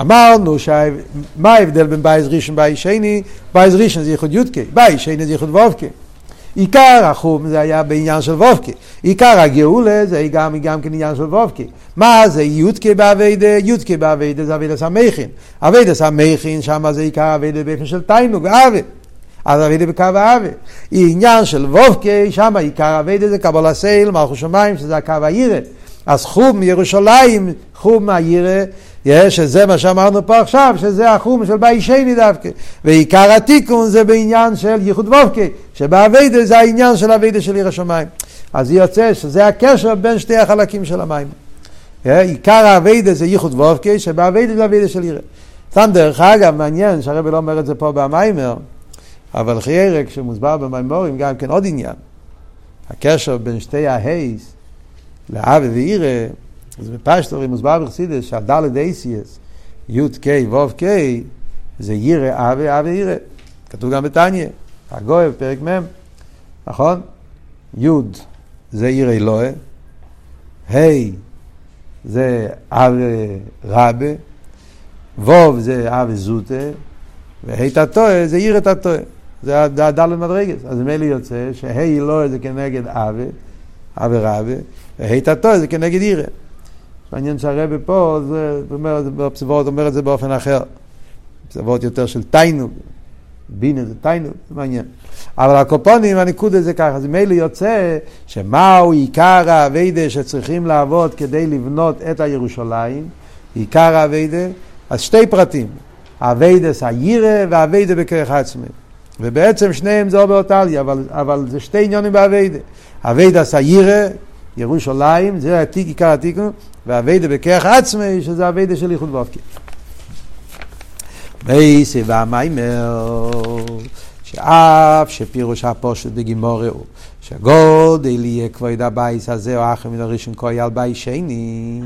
אמרנו. מה ההבדל בין בית ראשון ובית שני? בית ראשון זה ייחוד י"ק, בית שני זה ייחוד ו"ק. עיקר החורבן זה היה בעניין של ו"ק. עיקר הגאולה זה גם, גם כן עניין של ו"ק. מה זה י"ק בעבודה? י"ק בעבודה זה עבודת המוחין. עבודת המוחין, שם זה עיקר עבודה באופן של תענוג ואהבה. אז עבודה בקו האהבה. עניין של ו"ק, שם עיקר עבודה זה קבלת עול, מלכות שמיים, שזה הקו היראה. אז חורבן ירושלים, חורבן היראה, שזה מה שאמרנו פה עכשיו, שזה החורבן של בית שני דווקא. ועיקר התיקון זה בעניין של ייחוד וובקי, שבאביידה זה העניין של אביידה של עיר השמיים. אז יוצא שזה הקשר בין שתי החלקים של המים. עיקר האביידה זה ייחוד וובקי, שבאביידה זה אביידה של עיר. סתם דרך אגב, מעניין שהרבי לא אומר את זה פה במיימר, אבל חיירק שמוסבר במיימורים גם כן עוד עניין. הקשר בין שתי ההייס לאבי ועירה אז בפשטורי מוסבר בחסידס שהדלת אייסיאס, י' קיי ו' קיי, זה ירא אבי אבי ירא. כתוב גם בתניא, הגוי בפרק מ', נכון? י' זה ירא אלוהה, ה' זה אבי רבה, ו' זה אבי זוטה, וה' תתוה זה ירא תתוה. זה הדלת מדרגס. אז ממילא יוצא שה' אלוהה זה כנגד אבי, אבי רבה, תתוה זה כנגד ירא. מעניין שהרבה פה, זה, אומר, בפסבורת אומר את זה באופן אחר. פסבורת יותר של תיינוג. בינה זה תיינוג, מעניין. אבל הקופונים, הניקוד הזה ככה, זה מילא יוצא שמהו עיקר האביידה שצריכים לעבוד כדי לבנות את הירושלים, עיקר האביידה, אז שתי פרטים, אביידס הירא ואביידה בכרך עצמי. ובעצם שניהם זה אובר טליה, אבל, אבל זה שתי עניונים באביידה. עבודת היראה, ירושלים, זה עתיק, עיקר התיקון, והעבודה בכוח עצמי, שזה עבודה של ייחוד ו"ק. מוסיף המאמר, שאף שפירוש הפשוט בגמרא הוא, שגדול יהיה כבוד הבית הזה, האחרון מן הראשון קאי על בית שני.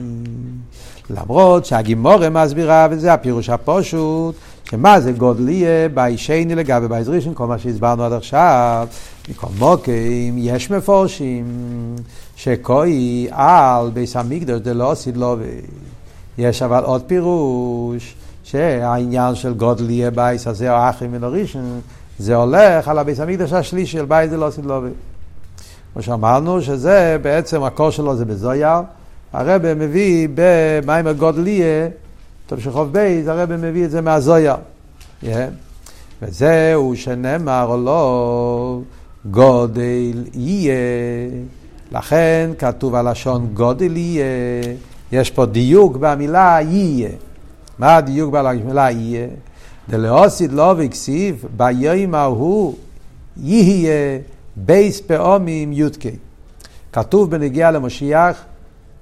למרות שהגמרא מסבירה, וזה הפירוש הפשוט, שמה זה גדול יהיה בית שני לגבי בית ראשון, כל מה שהסברנו עד עכשיו, מכל מוקים, יש מפורשים. שכוי על ביס המקדוש דלא עשית לו יש אבל עוד פירוש שהעניין של גודל יהיה בייס הזה או אחרי מן הראשון זה הולך על הביס המקדוש השלישי של בייס דלא עשית לו כמו שאמרנו שזה בעצם הקור שלו זה בזויר הרב מביא במיימר גודליה, טוב שחוב בייז, הרב מביא את זה מהזויה. Yeah. וזהו שנאמר לו גדול יהיה. לכן כתוב הלשון גדול יהיה. יש פה דיוק במילה יהיה. מה הדיוק במילה יהיה? דלעתיד לבוא כתיב ביום ההוא יהיה ב' פעמים י"ק. כתוב בנגיעה למשיח,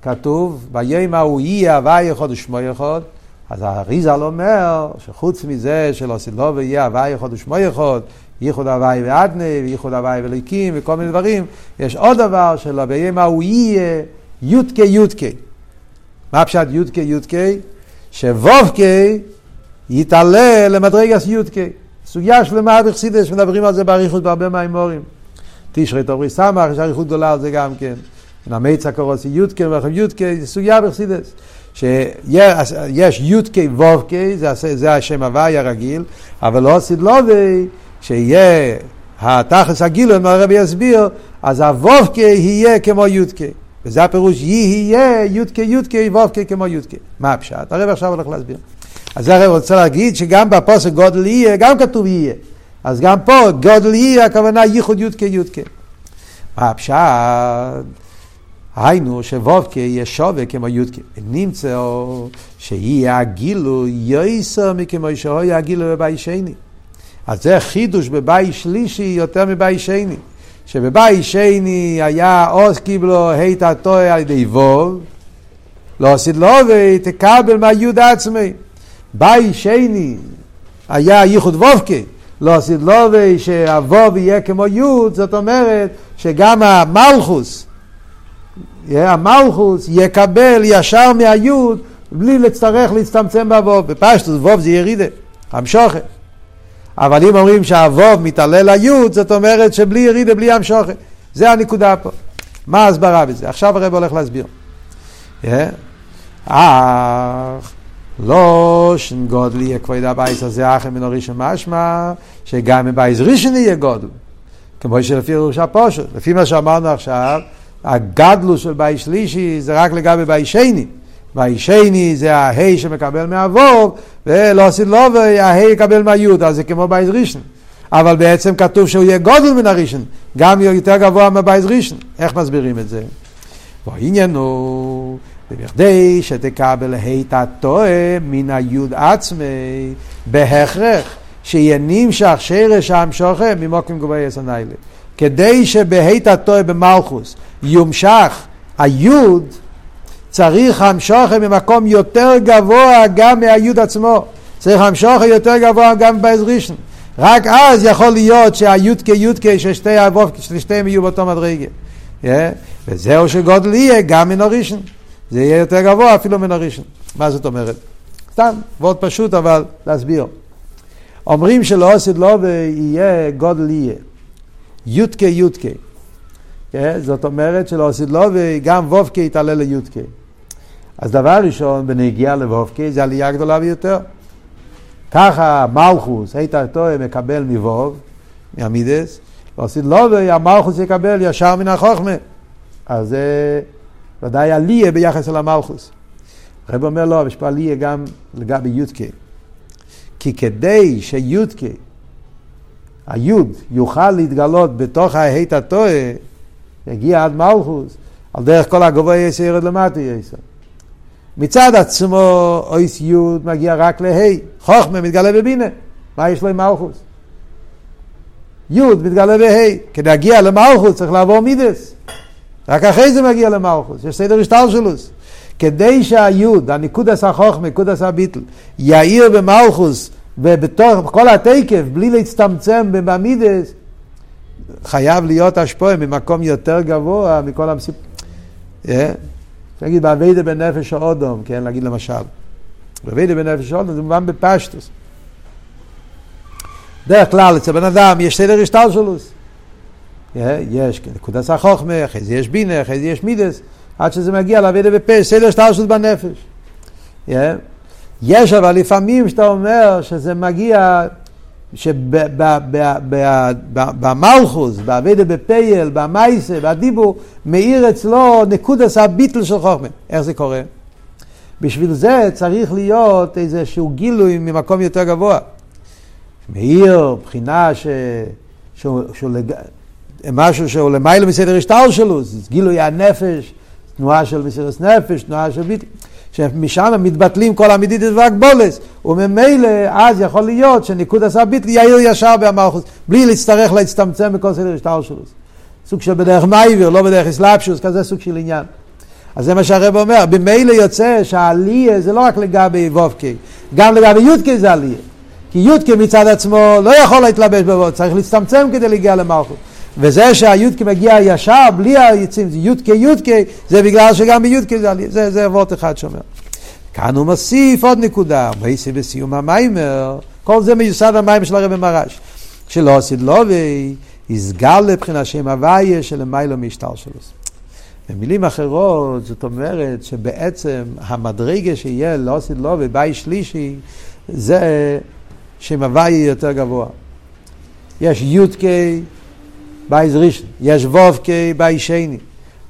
כתוב ביום ההוא יהיה הוי' אחד ושמו אחד. אז האריזל אומר שחוץ מזה שלא סילוב יהיה הווי אחד ושמו אחד, ייחוד הווי ואדנה, וייחוד הווי וליקים וכל מיני דברים, יש עוד דבר שלא ביום ההוא יהיה יודקי יודקי. מה פשט יודקי יודקי? שוובקי יתעלה למדרגס יודקי. סוגיה שלמה בחסידס, מדברים על זה באריכות בהרבה מהאמורים. תשרי תורי סמך, יש אריכות גדולה על זה גם כן. נמץ הקורוסי יודקי יודקי, זה סוגיה בחסידס. שיש יודקי וובקי, זה, זה השם הוואי הרגיל, אבל לא סדלובי, שיהיה התכלס הגילוי, מה הרבי יסביר, אז הוובקי יהיה כמו יודקי. וזה הפירוש יהיה יודקי יודקי וובקי כמו יודקי. מה הפשט? הרבי עכשיו הולך להסביר. אז זה הרב רוצה להגיד שגם בפוסק גודל יהיה, גם כתוב יהיה. אז גם פה גודל יהיה, הכוונה ייחוד יודקי יודקי. מה הפשט? היינו שוובקי יהיה שווה כמו יודקי. נמצא שיהיה הגילוי יויסר מכמו שהיה הגילוי בבית שני. אז זה חידוש בבית שלישי יותר מבית שני. שבבית שני היה עוז קיבלו היית הטועה על ידי ווב, לא עשית לו ותקבל מהיוד עצמי. בית שני היה ייחוד וובקה, לא עשית לו שהווב יהיה כמו יוד, זאת אומרת שגם המלכוס, המלכוס יקבל ישר מהיוד בלי להצטרך להצטמצם בווב. בפשטוס ווב זה ירידה, המשוכת. אבל אם אומרים שהווב מתעלה ליוד, זאת אומרת שבלי ירידה, בלי המשוכת. זה הנקודה פה. מה ההסברה בזה? עכשיו הרב הולך להסביר. אך הלשון גדול יהיה כבוד הבית הזה האחרון מן הראשון משמע, שגם מבית ראשון יהיה גדול. כמו שלפי ראש הפושט, לפי מה שאמרנו עכשיו, הגדלות של בית שלישי זה רק לגבי בית שני. בית שני זה הה"י שמקבל מהוו, ולעתיד לבוא הה"י יקבל מהיוד, אז זה כמו בית ראשון. אבל בעצם כתוב שהוא יהיה גדול מן הראשון, גם יותר גבוה מבית ראשון. איך מסבירים את זה? והעניין הוא ובכדי שתקבל היית הטועה מן היוד עצמי, בהכרח שיהיה נמשך שרש המשוכם ממוקים גבוהי יסניילה. כדי שבהית הטועה במלכוס יומשך היוד, צריך המשוכם ממקום יותר גבוה גם מהיוד עצמו. צריך המשוכם יותר גבוה גם בעזרישן. רק אז יכול להיות שהיודקה יודקה ששתי אבות, ששתיהם יהיו באותו מדרגה. Yeah. וזהו שגודל יהיה גם מן הראשון. זה יהיה יותר גבוה אפילו מן הראשון. מה זאת אומרת? סתם, מאוד פשוט אבל להסביר. אומרים שלא עשית לו ויהיה גודל יהיה. יודקה יודקה. כן? זאת אומרת שלא עשית לו וגם וובקה יתעלה ליודקה. אז דבר ראשון, בנגיעה לוובקה זה עלייה גדולה ביותר. ככה מלכוס, היית טועה, מקבל מבוב, מהמידס, לא עשית לו והמלכוס יקבל ישר מן החוכמה. אז זה... ודאי עליה ביחס אל המלכוס. הרב אומר לו, יש פה עליה גם לגבי יודקה. כי כדי שיודקה, היוד, יוכל להתגלות בתוך ההית הטועה, יגיע עד מלכוס, על דרך כל הגבוה יסר ירד למטה יסר. מצד עצמו אויס יוד מגיע רק להי, חוכמה מתגלה בבינה, מה יש לו עם מלכוס? יוד מתגלה בהי, כדי להגיע למלכוס צריך לעבור מידס. רק אחרי זה מגיע למלכוס, יש סדר השטלשלוס. כדי שהיוד, הניקודס החוכמה, ניקודס הביטל, יאיר במלכוס ובתוך כל התקף, בלי להצטמצם בממידס, חייב להיות השפועה ממקום יותר גבוה מכל המסיפ... אה? נגיד באביידה בנפש האודום, כן, להגיד למשל. באביידה בנפש האודום זה מובן בפשטוס. דרך כלל אצל בן אדם יש סדר השטלשלוס. יש נקודת החוכמה, אחרי זה יש בינה, אחרי זה יש מידס, עד שזה מגיע לאבידה בפה, סדר שטרשות בנפש. יש אבל לפעמים שאתה אומר שזה מגיע שבמלכוס, באביידה בפייל, במייסה, בדיבור, מאיר אצלו נקודס הביטל של חוכמה. איך זה קורה? בשביל זה צריך להיות איזשהו גילוי ממקום יותר גבוה. מאיר, בחינה ש... שהוא, שהוא לג... משהו שהוא למעלה מסדר השטר שלו, זה גילוי הנפש, תנועה של מסירת נפש, תנועה של ביטל. שמשם מתבטלים כל המדידס והגבולס, וממילא אז יכול להיות שניקוד עשה ביטל יאיר ישר במלכוס, בלי להצטרך להצטמצם בכל סדר השטר שלו. סוג של בדרך מייבר, לא בדרך אסלאפשוס, כזה סוג של עניין. אז זה מה שהרב אומר, במילא יוצא שהעלייה זה לא רק לגבי וובקי, גם לגבי יודקי זה עלייה. כי יודקי מצד עצמו לא יכול להתלבש בווד, צריך להצטמצם כדי להגיע למלכות. וזה שהיודקי מגיע ישר, בלי היצים, זה יודקי יודקי, זה בגלל שגם ביודקי זה, זה, זה וורט אחד שאומר. כאן הוא מוסיף עוד נקודה, מייסי בסיום המיימר, כל זה מיוסד המיימר של הרבי מרש. כשלא עשית לובי, יסגל לבחינה שם הוויה של מיילו משטר שלו. במילים אחרות, זאת אומרת שבעצם המדרגה שיהיה לעתיד לבוא, בית שלישי, זה שם הוויה יותר גבוה. יש י"ק בית ראשון, יש ו"ק בית שני,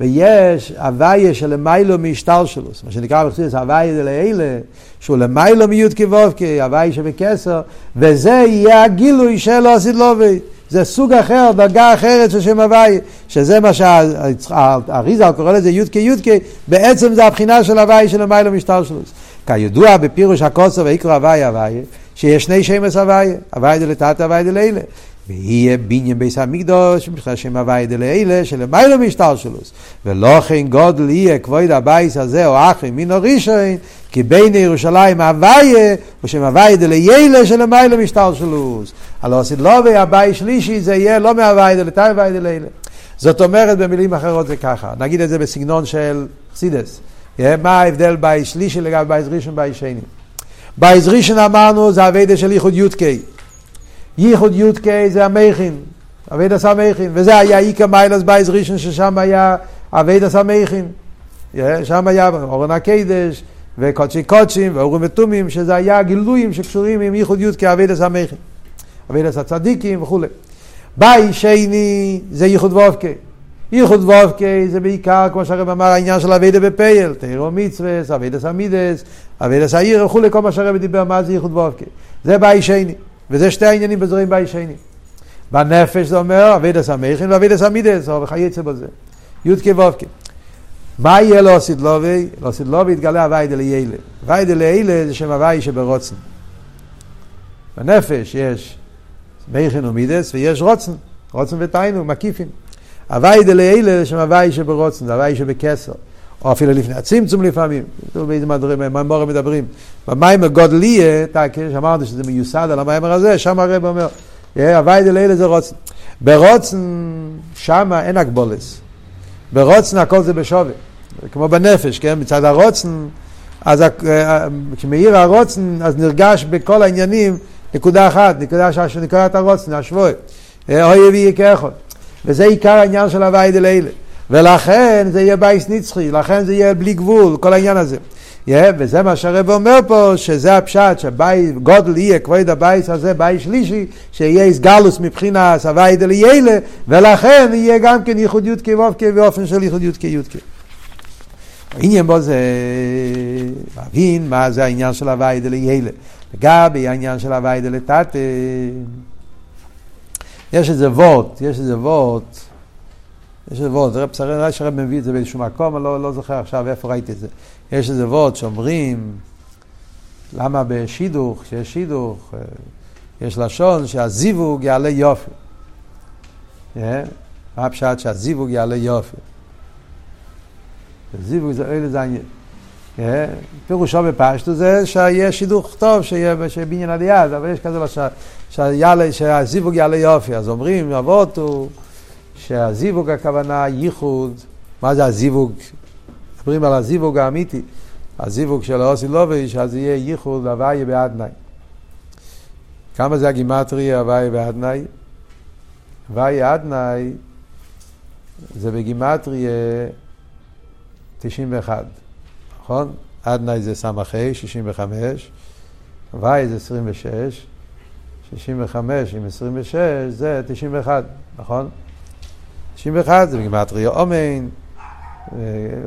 ויש הוויה של למעלה מהשתלשלות, מה שנקרא בחסידות הוויה דלעילא, שהוא למעלה מי"ק ו"ק, הוויה שבכתר, וזה יהיה הגילוי של לעתיד לבוא. זה סוג אחר, דרגה אחרת של שם הוויה, שזה מה שהאריז"ל קורא לזה י"ק י"ק, בעצם זה הבחינה של הוויה של למעלה מהשתלשלות. כידוע בפירוש הכתוב ויקרא הוויה הוויה, שיש שני שמות הוויה, הוויה דלתתא הוויה דלעילא. ויהיה בניין בית המקדוש, מבחינת שם הוויה דלעילא, שלמעלה מהשתלשלות. ולכן גדול יהיה כבוד הבית הזה האחרון מן הראשון, כי בונה ירושלים הוויה, הוא שם הוויה דלעילא שלמעלה מהשתלשלות. לעתיד לבוא הבית שלישי זה יהיה לא מהוויה דלתתא הוויה דלעילא. זאת אומרת במילים אחרות זה ככה, נגיד את זה בסגנון של חסידות. מה ההבדל בית שלישי לגבי בית ראשון ובית שני? בית ראשון אמרנו זה הוויה של ייחוד י"ק. ייחוד י"ק זה המוחין, עבודת המוחין, וזה היה עיקר מעלת בית ראשון ששם היה עבודת המוחין, שם היה ארון הקודש וקודש הקודשים ואורים ותומים, שזה היה גילויים שקשורים עם ייחוד י"ק עבודת המוחין, עבודת הצדיקים וכולי. בית שני זה ייחוד ו"ק. ייחוד ו"ק זה בעיקר, כמו שהרב אמר, העניין של עבודה בפועל, תורה ומצוות, עבודת המידות, עבודת הבירור וכולי, כל מה שהרב דיבר, מה זה ייחוד ו"ק. זה בית שני. וזה שתי העניינים בזורים בית שני. בנפש זה אומר עבודת המוחין ועבודת המידות, או וכיוצא בזה. יודקי וובקי. מה יהיה לו סידלובי? לא סידלובי יתגלה הווי דליילה. הווי דליילה זה שם הווי שברוצן. בנפש יש מכין ומידס ויש רוצן. רוצן ותיינו, מקיפים. הווי דליילה זה שם הווי שברוצן, זה הווי שבקסר. או אפילו לפני הצמצום לפעמים, באיזה מהמורים מדברים. במיימר גודליה, שאמרנו שזה מיוסד על המיימר הזה, שם הרב אומר, הוויה דלעילא זה רצון. ברצון, שם אין הגבלות. ברצון הכל זה בשווה. כמו בנפש, כן? מצד הרצון, אז כשמאיר הרצון, אז נרגש בכל העניינים נקודה אחת, נקודה שנקראת הרצון, השוויון. או ויהי כאחד. וזה עיקר העניין של הוויה דלעילא. ולכן זה יהיה בית נצחי, לכן זה יהיה בלי גבול, כל העניין הזה. Yeah, וזה מה שהרב אומר פה, שזה הפשט, שגדול יהיה כבוד הבית הזה, בית שלישי, שיהיה איסגלוס מבחינה סבי דליילה, ולכן יהיה גם כן ייחודיות כוובקי באופן של ייחודיות כיודקי. העניין בו זה להבין מה זה העניין של הווי דליילה. לגבי העניין של הווי דלתת, יש איזה וורט, יש איזה וורט, יש איזה וורד, שרי שהרב מביא את זה באיזשהו מקום, אני לא, לא זוכר עכשיו איפה ראיתי את זה. יש איזה וורד שאומרים, למה בשידוך, כשיש שידוך, אה, יש לשון שהזיווג יעלה יופי. אה? מה הפשט שהזיווג יעלה יופי? זיווג זה אלה זה העניין. אה? פירושו בפשטו זה שיהיה שידוך טוב, שיהיה בניין יד, אבל יש כזה שהזיווג יעלה יופי. אז אומרים, אבות הוא... שהזיווג הכוונה ייחוד, מה זה הזיווג? מדברים על הזיווג האמיתי, הזיווג של האוסי לוביש, אז יהיה ייחוד הוויה באדנאי. כמה זה הגימטרי הוויה באדנאי? הוויה אדנאי זה בגימטרי 91, נכון? אדנאי זה ס"ה, 65, הוויה זה 26, 65 עם 26 זה 91, נכון? 91 זה בגימטריה אומן,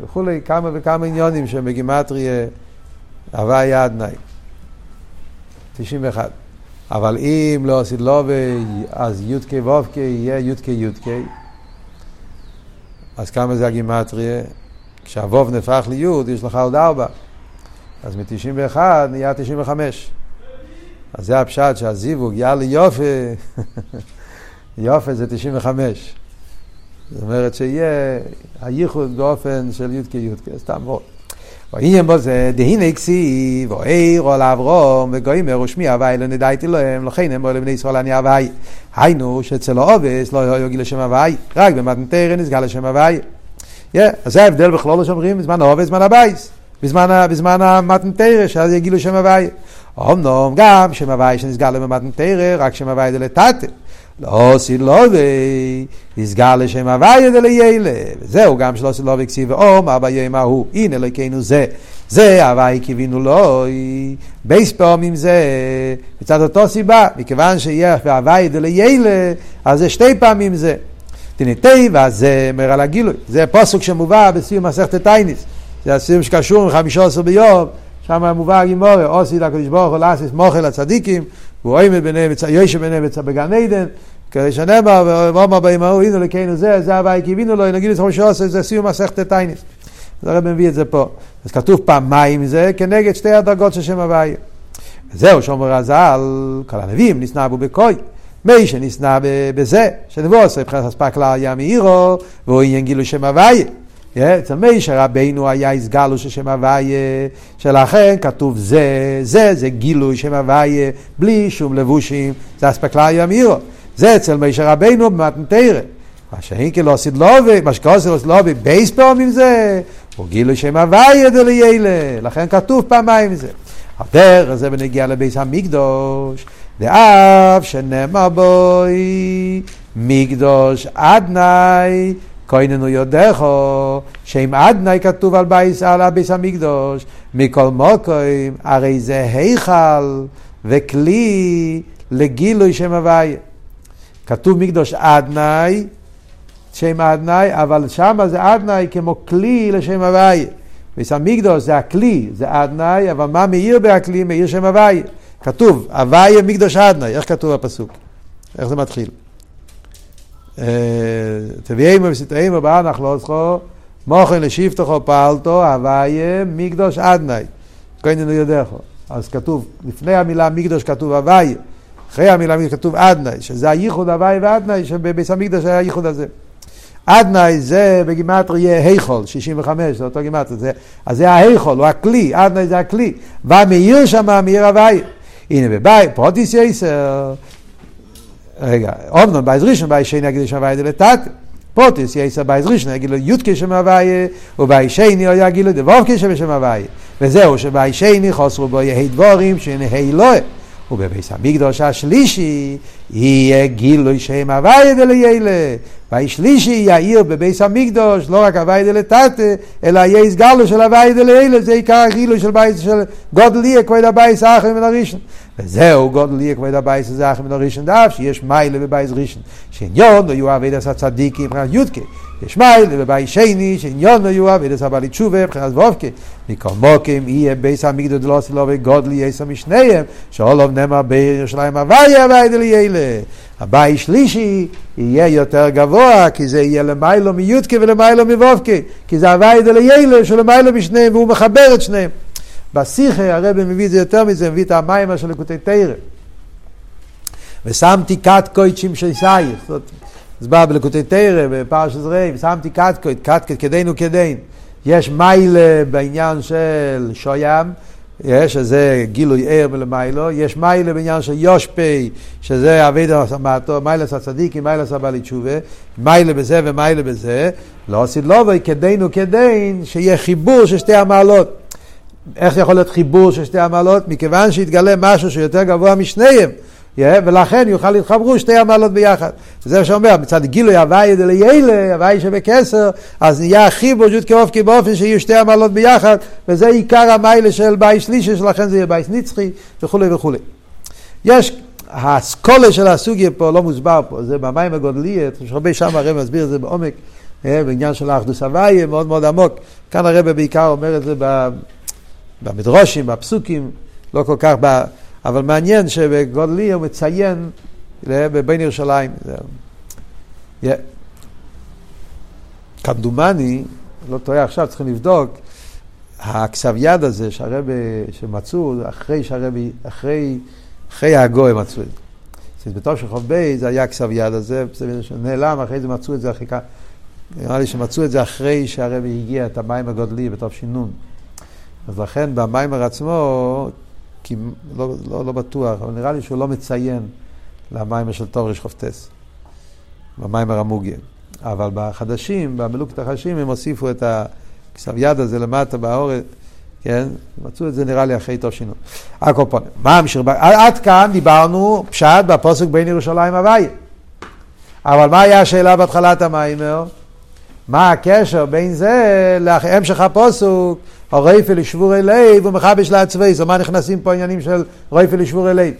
וכולי, כמה וכמה עניונים שהם בגימטריה הוויה אדנאי. 91. אבל אם לא עשית לו אז י"ק ו"ק יהיה י"ק י"ק. אז כמה זה הגימטריה? כשהו"ב נהפך לי' יש לך עוד ארבע. אז מ-91 נהיה 95. אז זה הפשט שהזיווג יאללה יופי, יופי זה 95. זאת אומרת שיהיה הייחוד באופן של י"ק י"ק, סתם מאוד. ועניין בו זה, דהנה כסיב, או עיר על אברום, וגוימר ושמי הווי לא נדעתי להם, לכן הם בו לבני ישראל אני הווי. היינו שאצל האבות לא היה גילוי שם הוויה, רק במתן תורה נתגלה שם הוויה. אז זה ההבדל בכלל שאומרים בזמן האבות, בזמן הבית. בזמן, בזמן המתן תורה, שאז היה גילוי שם הוויה. אמנום גם שם הוויה שנתגלה במתן תורה, רק שם הוויה דלתתא. לעתיד לבוא, נתגלה שם הוויה דלעילא. וזהו גם שלעתיד לבוא כתיב ואמר, ביום ההוא. הנה אלוקינו זה. זה הוויה קיווינו לו, ב' פעמים זה, מצד אותו סיבה, מכיוון שיהיה בהוויה דלעילא, אז זה שתי פעמים זה. תניתי, ואז זה אומר על הגילוי. זה פסוק שמובא בסיום מסכת תענית. זה הסיום שקשור עם חמישה עשר ביום, שם מובא הגימורה, עושי לקדוש ברוך הוא לאסיס מוכל לצדיקים, והוא עומד ביניהם, יושב ביניהם בגן עדן, כדי שנאמר, ואומר בהם ההוא, הנה לקיינו זה, זה הווי קיווינו לו, נגיד חמישה שעושה, זה סיום מסכת טייניס. אז הרב מביא את זה פה. אז כתוב פעמיים זה כנגד שתי הדרגות של שם הווי. וזהו, שאומר הזל, כל הנביאים נסנבו בקוי. מי שנסנע בזה, שנבוא עושה מבחינת אספק לים עירו, והוא עניין גילו שם הווי. אצל מישר רבינו היה הסגלו של שם הוויה, שלכן כתוב זה, זה, זה גילוי שם הוויה, בלי שום לבושים, זה אספקלריה מירו. זה אצל מישר רבינו במתנתרא. מה שהינקל לא עשית לובי, מה שקורא עשית לובי בייס פעמים זה, הוא גילוי שם הוויה דליילה, לכן כתוב פעמיים זה. הדרך הזה בנגיע לבייס המקדוש, דאף שנאמר בוי, מקדוש עדנאי כהננו יודכו, שם עדנאי כתוב על בייס, על הביס המקדוש, מכל מוקוים, הרי זה היכל וכלי לגילוי שם הוויה. כתוב מקדוש עדנאי, שם עדנאי, אבל שם זה עדנאי כמו כלי לשם הוויה. ביס המקדוש זה הכלי, זה עדנאי, אבל מה מאיר בהכלי? מאיר שם הוויה. כתוב, הוויה מקדוש עדנאי, איך כתוב הפסוק? איך זה מתחיל? תביאמו וסתראמו באנח לא זכו, מוכן לשבטכו פעלתו, הוויה מקדוש עדנאי. כהננו יודעכו. אז כתוב, לפני המילה מקדוש כתוב הוויה, אחרי המילה מקדוש כתוב עדנאי, שזה הייחוד הוויה ועדנאי, שבביס המקדוש היה הייחוד הזה. עדנאי זה בגימטריה היכול, 65, זה אותו גימטריה, זה, אז זה ההיכל, הוא הכלי, אדנ"י זה הכלי. והמאיר שם, מאיר הוויה. הנה בבית, פרטיות יותר, רגע, אמנם בית ראשון בית שני היה גילוי שם הוויה דלתתא, בפרטיות יותר בית ראשון היה גילוי די"ק שם הוויה, ובבית שני היה גילוי דו"ק שם הוויה. וזהו שבבית שני חסרו בו ה' דברים שנהי לוה. ובבית המקדוש השלישי יהיה גילוי שם הוויה דלעילא. והשלישי יאיר בבית המקדש, לא רק הוויה דלתתא, אלא יהיה התגלות של הוויה דלעילא, זה עיקר הגילוי של בית של גדול יהיה כבוד הבית האחרון מן הראשון. וזהו גדול יהיה כבוד הבית הזה האחרון מן הראשון דאף, שיש מעלה בבית ראשון. שעניינו היה עבודת הצדיקים מבחינת י"ק. יש מעלה בבית שני, שעניינו היה עבודת הבעלי תשובה מבחינת ו"ק. מכל מקום יהיה בית המקדש דלעתיד לבוא גדול יהיה משניהם, שעליו נאמר בונה ירושלים הוויה הוויה דלעילא. הבית שלישי יהיה יותר גבוה, כי זה יהיה למיילו מיודקה ולמיילו מבובקה, כי זה הוויה דליילה שלמיילו משניהם, והוא מחבר את שניהם. בשיחה הרב מביא את זה יותר מזה, מביא את המים של לקוטי תרא. ושמתי כת קויצ'ים של סייך, זאת בא בלקוטי תרא, בפרשת רב, שמתי כת קויט, כת כדנו כדין. יש מיילה בעניין של שוים, יש, שזה גילוי ער מלמיילו, יש מיילה בעניין של יושפי, שזה עבודה סמטו, מעלת הצדיקים, מעלת הבעלי תשובה, מעלה בזה ומעלה בזה, לעתיד לבוא, וכדנו כדין, שיהיה חיבור של שתי המעלות. איך יכול להיות חיבור של שתי המעלות? מכיוון שהתגלה משהו שיותר גבוה משניהם, yeah, ולכן יוכל להתחברו שתי המעלות ביחד. זה מה שאומר, מצד גילוי הוויה דלעילא, הוויה שבכתר, אז נהיה חיבור ג'ות כאופקי באופן שיהיו שתי המעלות ביחד, וזה עיקר המעלה של בית שלישי, שלכן זה יהיה בית נצחי, וכולי וכולי. יש האסכולה של הסוגיה פה לא מוסבר פה, זה במים הגודליות, יש הרבה שם הרב מסביר את זה בעומק, אה, בעניין של האחדוס הוויה, מאוד מאוד עמוק. כאן הרב בעיקר אומר את זה במדרושים, בפסוקים, לא כל כך, ב... אבל מעניין שבגודלי הוא מציין בבין ירושלים. Yeah. כמדומני, לא טועה עכשיו, צריכים לבדוק, הכסב יד הזה שהרבה, שמצאו, אחרי שהרבי, אחרי, אחרי הגוי מצאו את זה. בתור של חוב זה היה כסב יד הזה, נעלם, אחרי זה מצאו את זה אחרי נראה לי שמצאו את זה אחרי שהרבי הגיע את המים הגודלי בתור שינון. אז לכן במיימר עצמו, כי לא, לא, לא בטוח, אבל נראה לי שהוא לא מציין למיימר של תורש חופטס, במיימר המוגיה. אבל בחדשים, במלוקת החדשים, הם הוסיפו את הכסב יד הזה למטה באורת, כן? מצאו את זה נראה לי אחרי תור שינו. הקופונים. מה המשך? עד כאן דיברנו פשט בפוסק בין ירושלים הוויה. אבל מה היה השאלה בהתחלת המיימר? מה הקשר בין זה להמשך הפוסוק, הרייפה לשבורי לב ומחבש לעצבי, זאת אומרת נכנסים פה עניינים של רייפה לשבורי לב.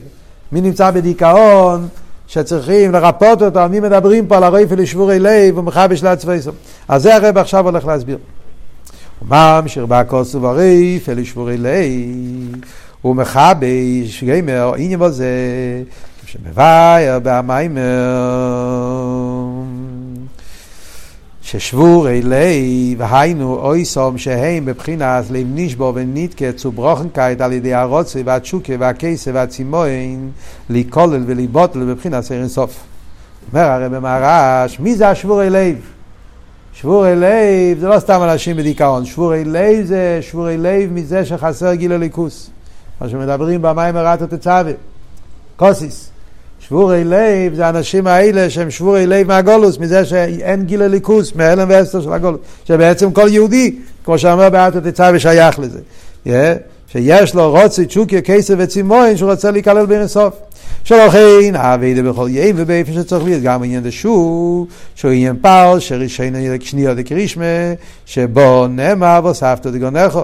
מי נמצא בדיכאון, שצריכים לרפות אותו, מי מדברים פה על הרייפה לשבורי לב ומחבש לעצבי. אז זה הרב עכשיו הולך להסביר. ממשיך בכוס וברייפה לשבורי לב ומחבש, גמר, עניין בזה, שמבאר בהמיימר. ששבורי לב, היינו אויסום שהם בבחינת לב נשבו ונתקה צוברוכנקייט על ידי הרוצה והתשוקה והכסה והצימוין להיכולל ולבוטל בבחינת סרן סוף. אומר הרי במהר"ש, מי זה השבורי לב? שבורי לב זה לא סתם אנשים בדיכאון, שבורי לב זה שבורי לב מזה שחסר גיל הליכוס. מה שמדברים במים הרעת תצווה, קוסיס. שבורי לב זה האנשים האלה שהם שבורי לב מהגולוס, מזה שאין גיל הליכוס, מהלם ואסתר של הגולוס, שבעצם כל יהודי, כמו שאמר באתו תצא ושייך לזה, yeah, שיש לו רוצי, צ'וקיה, כסף וצימון, שהוא רוצה להיכלל בין הסוף. שלכן, אבי בכל יום ובאיפה שצריך להיות, גם עניין דשור, שהוא עניין פעל, שרישיין שניות דקרישמה, שבו נאמר וסבתא דגונכו.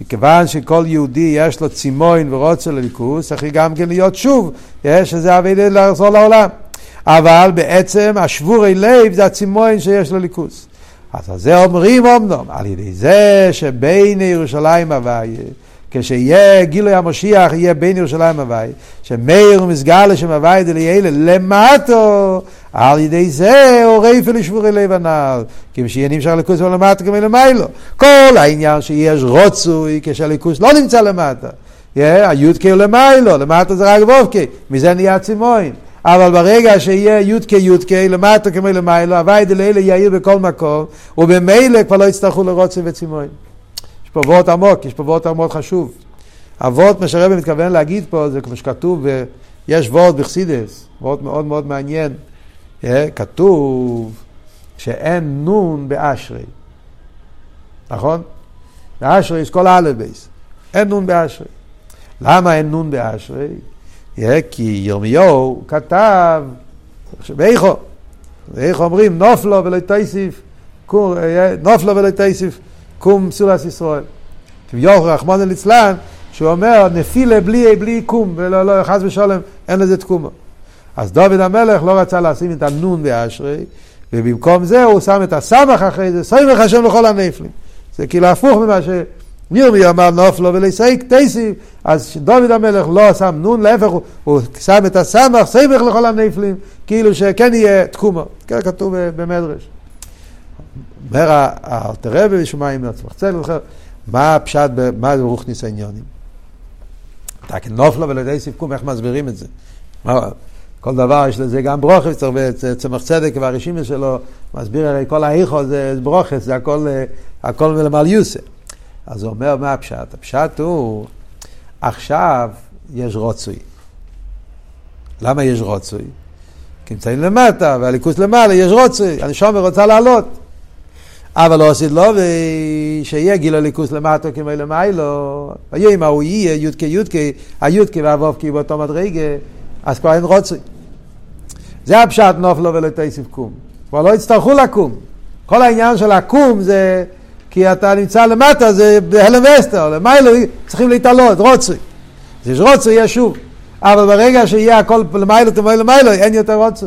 מכיוון שכל יהודי יש לו צימון ורוצה לליכוס, צריך גם כן להיות שוב, יש איזה אבידה לחזור לעולם. אבל בעצם השבורי לב זה הצימון שיש לו ליכוס. אז על זה אומרים אמנם, על ידי זה שבין ירושלים הוויה, כשיהיה גילוי המשיח, יהיה בין ירושלים הוואי, שמאיר ומסגר לשם הוואי דליילה למטו, על ידי זה עורף לשבורי לב הנעל, כי שיהיה נמשך לקוס ולמטה כמו למיילו. כל העניין שיש רוצוי כשהליכוס לא נמצא למטה. הי"ק הוא למיילו, למטה זה רק וובקי, מזה נהיה צימוין. אבל ברגע שיהיה י"ק י"ק למטה כמו למיילו, הוואי דליילה יאיר בכל מקום, ובמילא כבר לא יצטרכו לרוצוי וצימוין. פה וורט עמוק, יש פה וורט מאוד חשוב. הוורט, מה שהרבא מתכוון להגיד פה, זה כמו שכתוב, יש וורט בחסידס, וורט מאוד מאוד מעניין. Yeah, כתוב שאין נון באשרי. נכון? באשרי יש כל א' בייס. אין נון באשרי. למה אין נון באשרי? Yeah, כי ירמיהו כתב, באיכו, איך אומרים? נפלה ולא תוסיף, נפלה ולא תוסיף. קום בתולת ישראל. כביכול רחמנא ליצלן, שהוא אומר נפילה בלי, בלי קום, ולא, לא, חס ושלום, אין לזה תקומה. אז דוד המלך לא רצה לשים את הנון באשרי, ובמקום זה הוא שם את הסמך אחרי זה, סמך השם לכל הנפלים. זה כאילו הפוך ממה שמירמי אמר נפלה ולא תוסיף, אז דוד המלך לא שם נון, להפך הוא, הוא שם את הסמך, סמך לכל הנפלים, כאילו שכן יהיה תקומה. כן כתוב במדרש. אומר האלתר רבי בשמיים לעצמך צלם אחר, מה הפשט, מה זה רוכניס העניונים? אתה כנופלו ולא ידי סיפקום, איך מסבירים את זה? כל דבר יש לזה גם ברוכס, צמח צדק והרשימה שלו, מסביר הרי כל האיכו זה ברוכס, זה הכל, הכל מלמל יוסף. אז הוא אומר מה הפשט? הפשט הוא, עכשיו יש רוצוי. למה יש רוצוי? כי נמצאים למטה והליכוס למעלה, יש רוצוי, הנשומר רוצה לעלות. אבל לא עשית לו, ושיהיה גיל הליכוס למטו כמו למיילו, ויהיה מה הוא יהיה, יודקה יודקה, היודקה והוובקה באותו מדרגה, אז כבר אין רוצי. זה הפשט נופלו ולתייסיף קום. כבר לא יצטרכו לקום. כל העניין של לקום זה כי אתה נמצא למטה, זה בהלם וסטר, למיילו צריכים להתעלות, רוצי. יש רוצי, יש שוב. אבל ברגע שיהיה הכל למיילו תמיילו למיילו, אין יותר רוצה.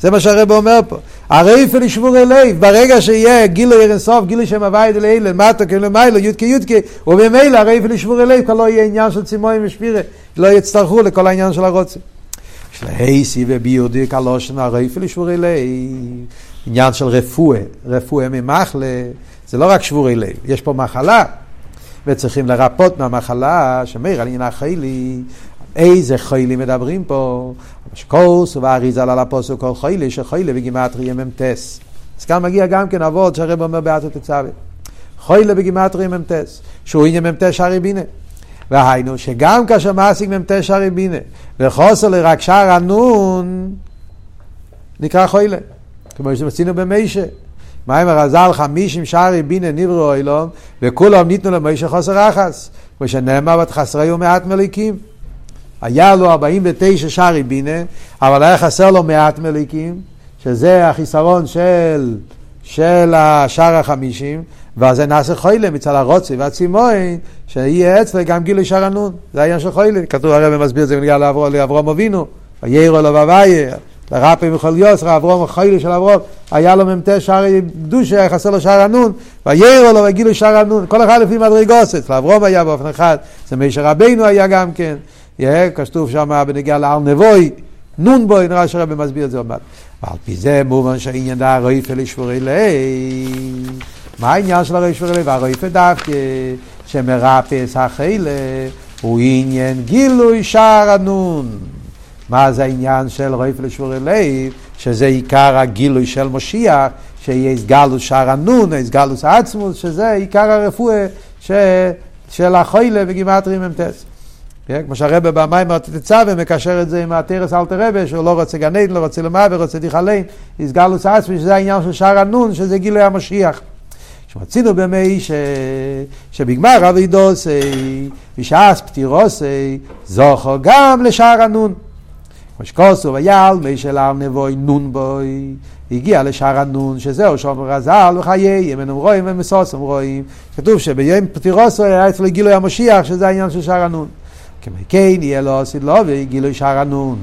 זה מה שהרב אומר פה. הרייפל ישבור לב, ברגע שיהיה גילוי אירנסוף, גילוי שם הווייד לאלה, למטה כאילו למיילו, יודקי יודקי, ובמילא הרייפל ישבור לב, כבר לא יהיה עניין של צימויים ושפירה, לא יצטרכו לכל העניין של הרוצה. יש לה הייסי וביודי קלושן הרייפל ישבור לב, עניין של רפואה, רפואה ממחלה, זה לא רק שבורי לב, יש פה מחלה, וצריכים לרפות מהמחלה, שמיר על עניין החיילי, איזה חיילי מדברים פה? שקורס ואריזה על הפוסק כל חיילי, שחיילי בגימטרי מ"טס. אז כאן מגיע גם כן אבות שהרב אומר באתו תצווה. חיילי בגימטרי מ"טס, שהוא עניין מ"ט שערי בינה. והיינו, שגם כאשר מעסיק מ"ט שערי בינה, וחוסר לרק שער הנון, נקרא חיילי. כמו שעשינו במיישה. מים הרזל חמישים שערי בינה נברו אילום, וכולם ניתנו למיישה חוסר רחס. כמו שנאמר, בת חסרי ומעט מליקים. היה לו 49 שערי בינה, אבל היה חסר לו מעט מליקים, שזה החיסרון של, של השער החמישים, ואז זה נעשה חוילם מצד הרוצי והצימוין, שיהיה אצלה גם גילוי שער הנון. זה העניין של חוילם. כתוב הרב מסביר את זה בנגיע לאברום אבינו, ויירו לו בביי, לרפי מכל יוסר, אברום החוילם של אברום, היה לו מ"ט שערי קדושה, היה חסר לו שער הנון, ויירו לו וגילוי שער הנון, כל אחד לפי מדרגוסת, לאברום היה באופן אחד, זה מישר רבינו היה גם כן. כתוב שם בנגיע להר נבוי, נון בוי, נראה שהרבא מסביר את זה עוד מעט. ועל פי זה מובן שהעניין דה הרויפה לשבורי לב. מה העניין של הרויפה לב? הרויפה דווקא שמרפס החילה הוא עניין גילוי שער הנון. מה זה העניין של רויפה לשבורי לב? שזה עיקר הגילוי של משיח, שיהיה הסגלוס שער הנון, הסגלוס עצמוס, שזה עיקר הרפואה ש... של החוילה בגימטרי מ"טס. כן? כמו שהרבא במים תצווה מקשר את זה עם התרס אלתר רבה, שהוא לא רוצה גן עדן, לא רוצה למוות, רוצה דיכלין, יסגלוס עצמי, שזה העניין של שער הנון, שזה גילוי המשיח. שמצינו במי ש... שבגמר אבידוסי, בשעס פטירוסי, זוכו גם לשער הנון. כמו שכוסו ויעל, מי של הר נבוי נון בוי, הגיע לשער הנון, שזהו שומר רזל וחיי, אם הם רואים ומסוסם רואים. כתוב שביום פטירוסו היה אצלו גילוי המשיח, שזה העניין של שער הנון. כמו כן יהיה לו סילובי גילוי שער הנון.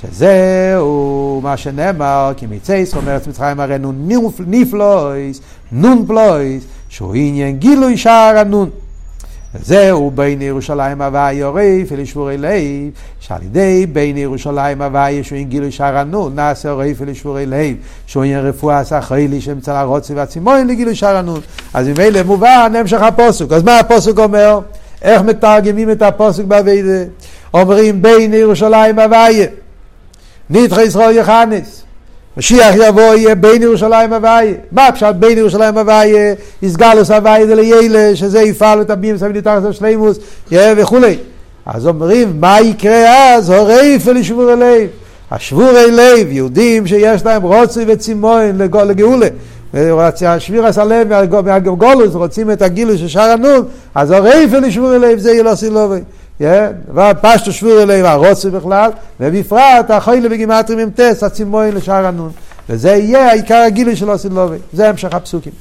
שזהו מה שנאמר, כי מצייס אומרת מצרים הרי נון ניפלויס, נון פלויס, שהוא עניין גילוי שער הנון. זהו בין ירושלים הוואי עורף אל שבורי לב, שעל ידי בין ירושלים הוואי שהוא עם גילוי שער הנון, נעשה עורף אל שבורי לב, שהוא עם רפואה סחרילי שמצל הרוצי והצימון לגילוי שער הנון. אז ממילא מובן המשך הפוסק. אז מה הפוסק אומר? איך מתרגמים את הפוסק באביידה? אומרים בין ירושלים הוויה. נדחה ישראל יחנס. משיח יבוא יהיה בין ירושלים הוויה. מה פשוט בין ירושלים הוויה? יסגלוס הוויה לילה, שזה יפעל את הבים סביב תחת השלימוס וכולי. אז אומרים, מה יקרה אז? הורי יפעל שבורי לב. השבורי לב, יהודים שיש להם רוצי וצימון לגאולה. השביר הלב מהגולוס, רוצים את הגילוי של שער הנון, אז הרייפל לשבור אליו זה יהיה לא סילובי. ופשטו שבור אליו הרוצה בכלל, ובפרט החוילה בגימטרים עם טס, הצימוין לשער הנון. וזה יהיה העיקר הגילוי של הסילובי. זה המשך הפסוקים.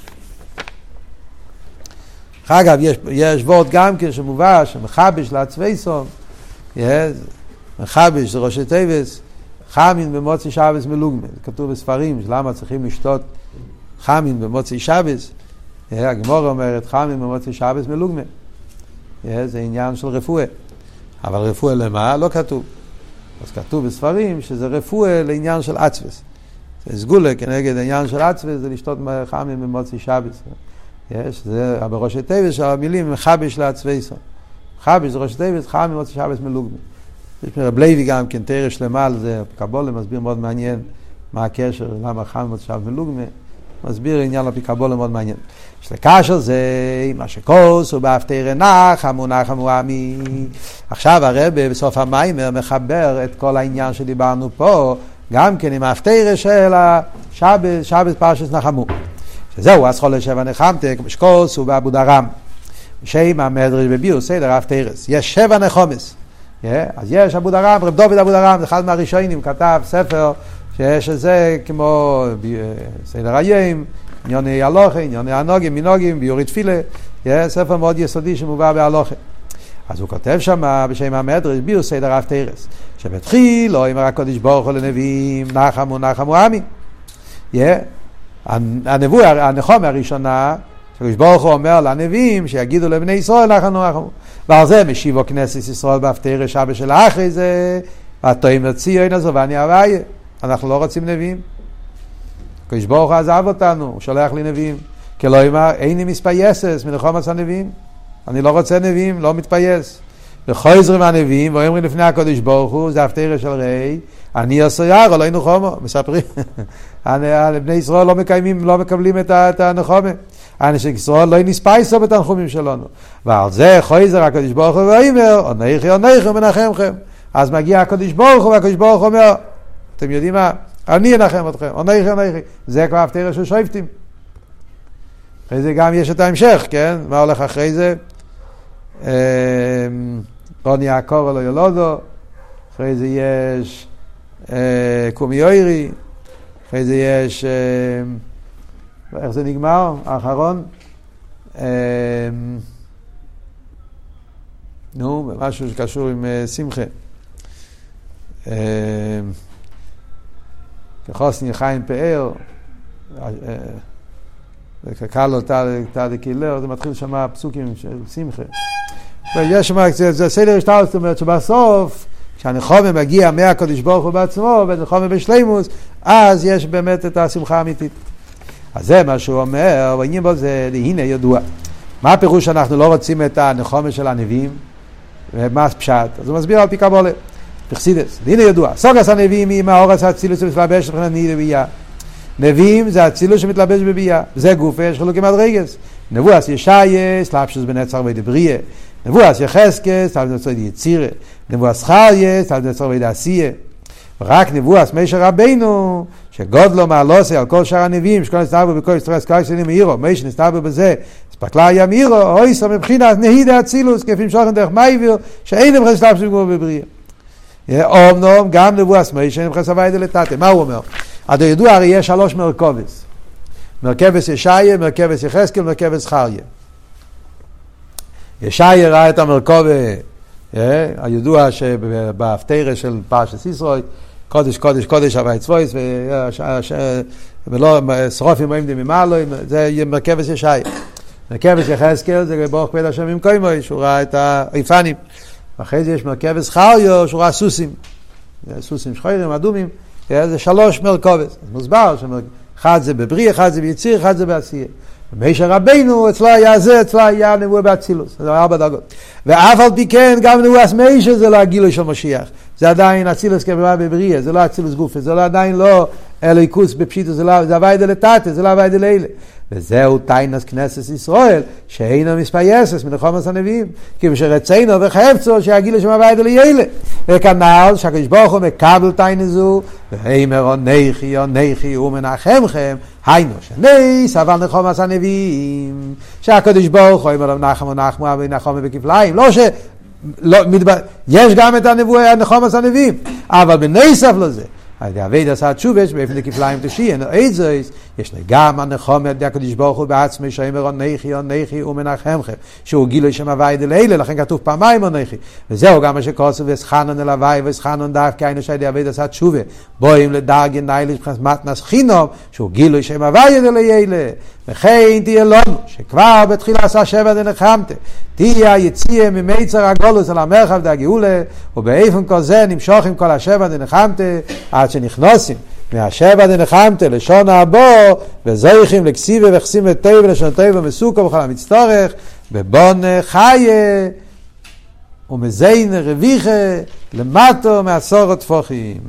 אגב, יש, יש וורט גם כן שמובא, שמחבש לעצבי סון, מחבש זה ראשי טייבס, חמין במוצי שבס מלוגמן, כתוב בספרים, למה צריכים לשתות חמין במוצאי שבס, הגמור אומרת חמין במוצאי שבס מלוגמה. זה עניין של רפואה. אבל רפואה למה? לא כתוב. אז כתוב בספרים שזה רפואה לעניין של עצבס. זה סגולה כנגד העניין של עצבס, זה לשתות חמין במוצאי שבס. יש, זה בראשי תיבס של המילים מחבש לעצבסו. חבש זה ראשי תיבס, חמין במוצאי שבס מלוגמה. יש מרב לוי גם כן, תרא שלמה על זה, קבולה מסביר מאוד מעניין מה הקשר, למה חמין במוצאי שבס מלוגמה. מסביר עניין לפיקבולה מאוד מעניין. יש לקשר זה מה שכוס הוא בהפטר נח, המונח המועמי. עכשיו הרב בסוף המיימר מחבר את כל העניין שדיברנו פה, גם כן עם ההפטר של השבת, שבת פרשת נחמו. שזהו, אז חולה שבע נחמתם, כמו שכוס הוא באבו דרם. שם המדרש בביור סדר ההפטרס. יש שבע נחומס. אז יש אבו דרם, רב דוד אבו דרם, אחד מהראשונים, כתב ספר שיש זה כמו סדר היום, ענייני הלוכה, ענייני הנוגים, מנוגים, ביורי תפילה, ספר מאוד יסודי שמובא בהלוכה. אז הוא כותב שם בשם המדרש, ביור סדר רב תרס, שבתחיל אמר הקודש ברוך הוא לנביאים, נחמו נחמו עמי. הנבואה, הנחומה הראשונה, שקדוש ברוך הוא אומר לנביאים שיגידו לבני ישראל נחמו נחמו. ועל זה משיבו כנסת ישראל בהפטרש אבא של אחרי זה, התוים לציון הזו ואני אביי. אנחנו לא רוצים נביאים. הקדוש ברוך הוא עזב אותנו, הוא שולח לי נביאים. כי לא אמר, איני מספייסס מנחומס הנביאים. אני לא רוצה נביאים, לא מתפייס. וחויזרים הנביאים, ואומרים לפני הקודש ברוך הוא, זה הפטרה של ראי, אני עושה יער, לא היינו חומו, מספרים. בני ישראל לא מקיימים, לא מקבלים את הנחומה. אנשי ישראל לא נספייסו בתנחומים שלנו. ועל זה חויזר הקודש ברוך הוא ואומר, עונכי עונכי מנחמכם. אז מגיע הקודש ברוך הוא, והקודש ברוך הוא אומר, אתם יודעים מה? אני אנחם אתכם, עונכי עונכי. זה כבר הפטרה של שויפטים. אחרי זה גם יש את ההמשך, כן? מה הולך אחרי זה? רוני יעקב אלו ילודו, אחרי זה יש אה, קומי אוירי, אחרי זה יש, אה, איך זה נגמר? האחרון? אה, נו, משהו שקשור עם שמחה. כחוסני חיים פאר, קל לו תא דקילר, זה מתחיל שם פסוקים של שמחה. ויש שם, זה סדר השטר, זאת אומרת שבסוף, כשהנחומה מגיע מהקדוש ברוך הוא בעצמו, ונחומה בשלימוס, אז יש באמת את השמחה האמיתית. אז זה מה שהוא אומר, ועניין בו זה, הנה ידוע. מה הפירוש שאנחנו לא רוצים את הנחומה של הנביאים? ומה פשט? אז הוא מסביר על פי קבולה. פרסידס, הנה ידוע. סוגס הנביאים עם האורס האצילוס ומתלבש לכן אני רבייה. נביאים זה אצילוס שמתלבש בבייה. זה גופה, יש חילוקי מדרגס. נבואס ישייס, לפשוס בנצר ודבריה. נבואס יחזקס, על נצר יצירה. נבואס חרייס, על נצר ודעשייה. רק נבואס משר רבינו, שגודלו מעלוסי על כל שאר הנביאים, שכל נסתבר בכל ישראל סקר שנים מאירו, מי שנסתבר בזה, ספקלה ים אירו, אוי סו מבחינת נהידה אצילוס, כפי שולחן דרך מייביר, שאין לפשוס גמור בבריה. אומנום, גם נבואס מי שנבחס הוויידה לטאטה. מה הוא אומר? עד הידוע הרי יש שלוש מרכובס. מרכבס ישעיה, מרכבס יחזקאל, מרכבס חריה. ישעיה ראה את המרכובה, אה, הידוע שבהפטרה של פרשת ישראל, קודש קודש קודש אבי צבויס, ולא שרופים עומדים ממעלו, זה מרכבס ישעיה. מרכבס יחזקאל זה ברוך כבד השם עם קוימוי, שהוא ראה את האיפנים. ואחרי זה יש מרכבס חריו, שהוא ראה סוסים. סוסים שחורים, אדומים. זה שלוש מרכובס. מוסבר שאחד זה בבריא, אחד זה ביציר, אחד זה בעשייה. משה רבינו, אצלו היה זה, אצלו היה נבואה באצילות. זה ארבע דרגות. ואף על פי כן, גם נבואת משה זה לא הגילוי של משיח. זה עדיין אצילות כמובן בבריאה, זה לא אצילות גופה, זה לא עדיין לא אלוקות בפשיטות, זה לא, זה הוי' דלתתא, זה לא הוי' דלעילא. וזהו טענת כנסת ישראל, שאינה מתפייסת מנחמת הנביאים, כי רצונה וחפצה שיגילו שם הוי' דלעילא. וכנ"ל שהקדוש ברוך הוא מקבל טענה זו, ואומר אנכי אנכי הוא מנחמכם, היינו שניס אבל נחומס הנביאים, שהקדוש ברוך הוא אומר נחמו נחמו אבי נחמו בכפליים, לא ש... לא, מתבר... יש גם את הנבואה הנחומס הנביאים, אבל בנסף לזה. על ידי אבי דעשה תשובש, באופן לכפליים תשיען, איזויס, יש לי גם הנחום על ידי הקדוש ברוך הוא בעצמי, שאומר עונכי עונכי ומנחמכם, שהוא גילוי שם הווי דלילה, לכן כתוב פעמיים עונכי. וזהו גם מה שקורסו וסחנון אל הווי וסחנון דווקא היינו שעל ידי אבי דעשה תשובה, בואים לדרגי נייליש מבחינת מתנס חינום, שהוא גילוי שם הווי דלילה. וכן תהיה לנו, שכבר בתחילה עשה שבע דנחמתה, תהיה היציאה ממיצר הגולוס על המרחב דהגאולה, ובאיפן כל זה נמשוך עם כל השבע דנחמתה, עד שנכנוסים מהשבע דנחמתה לשון הבו, וזויכים לכסיבה וכסיבה טבע ולשון טבע מסוכו וכל המצטורך, בבון חיה ומזיין רוויחה למטו מעשור הטפוחים.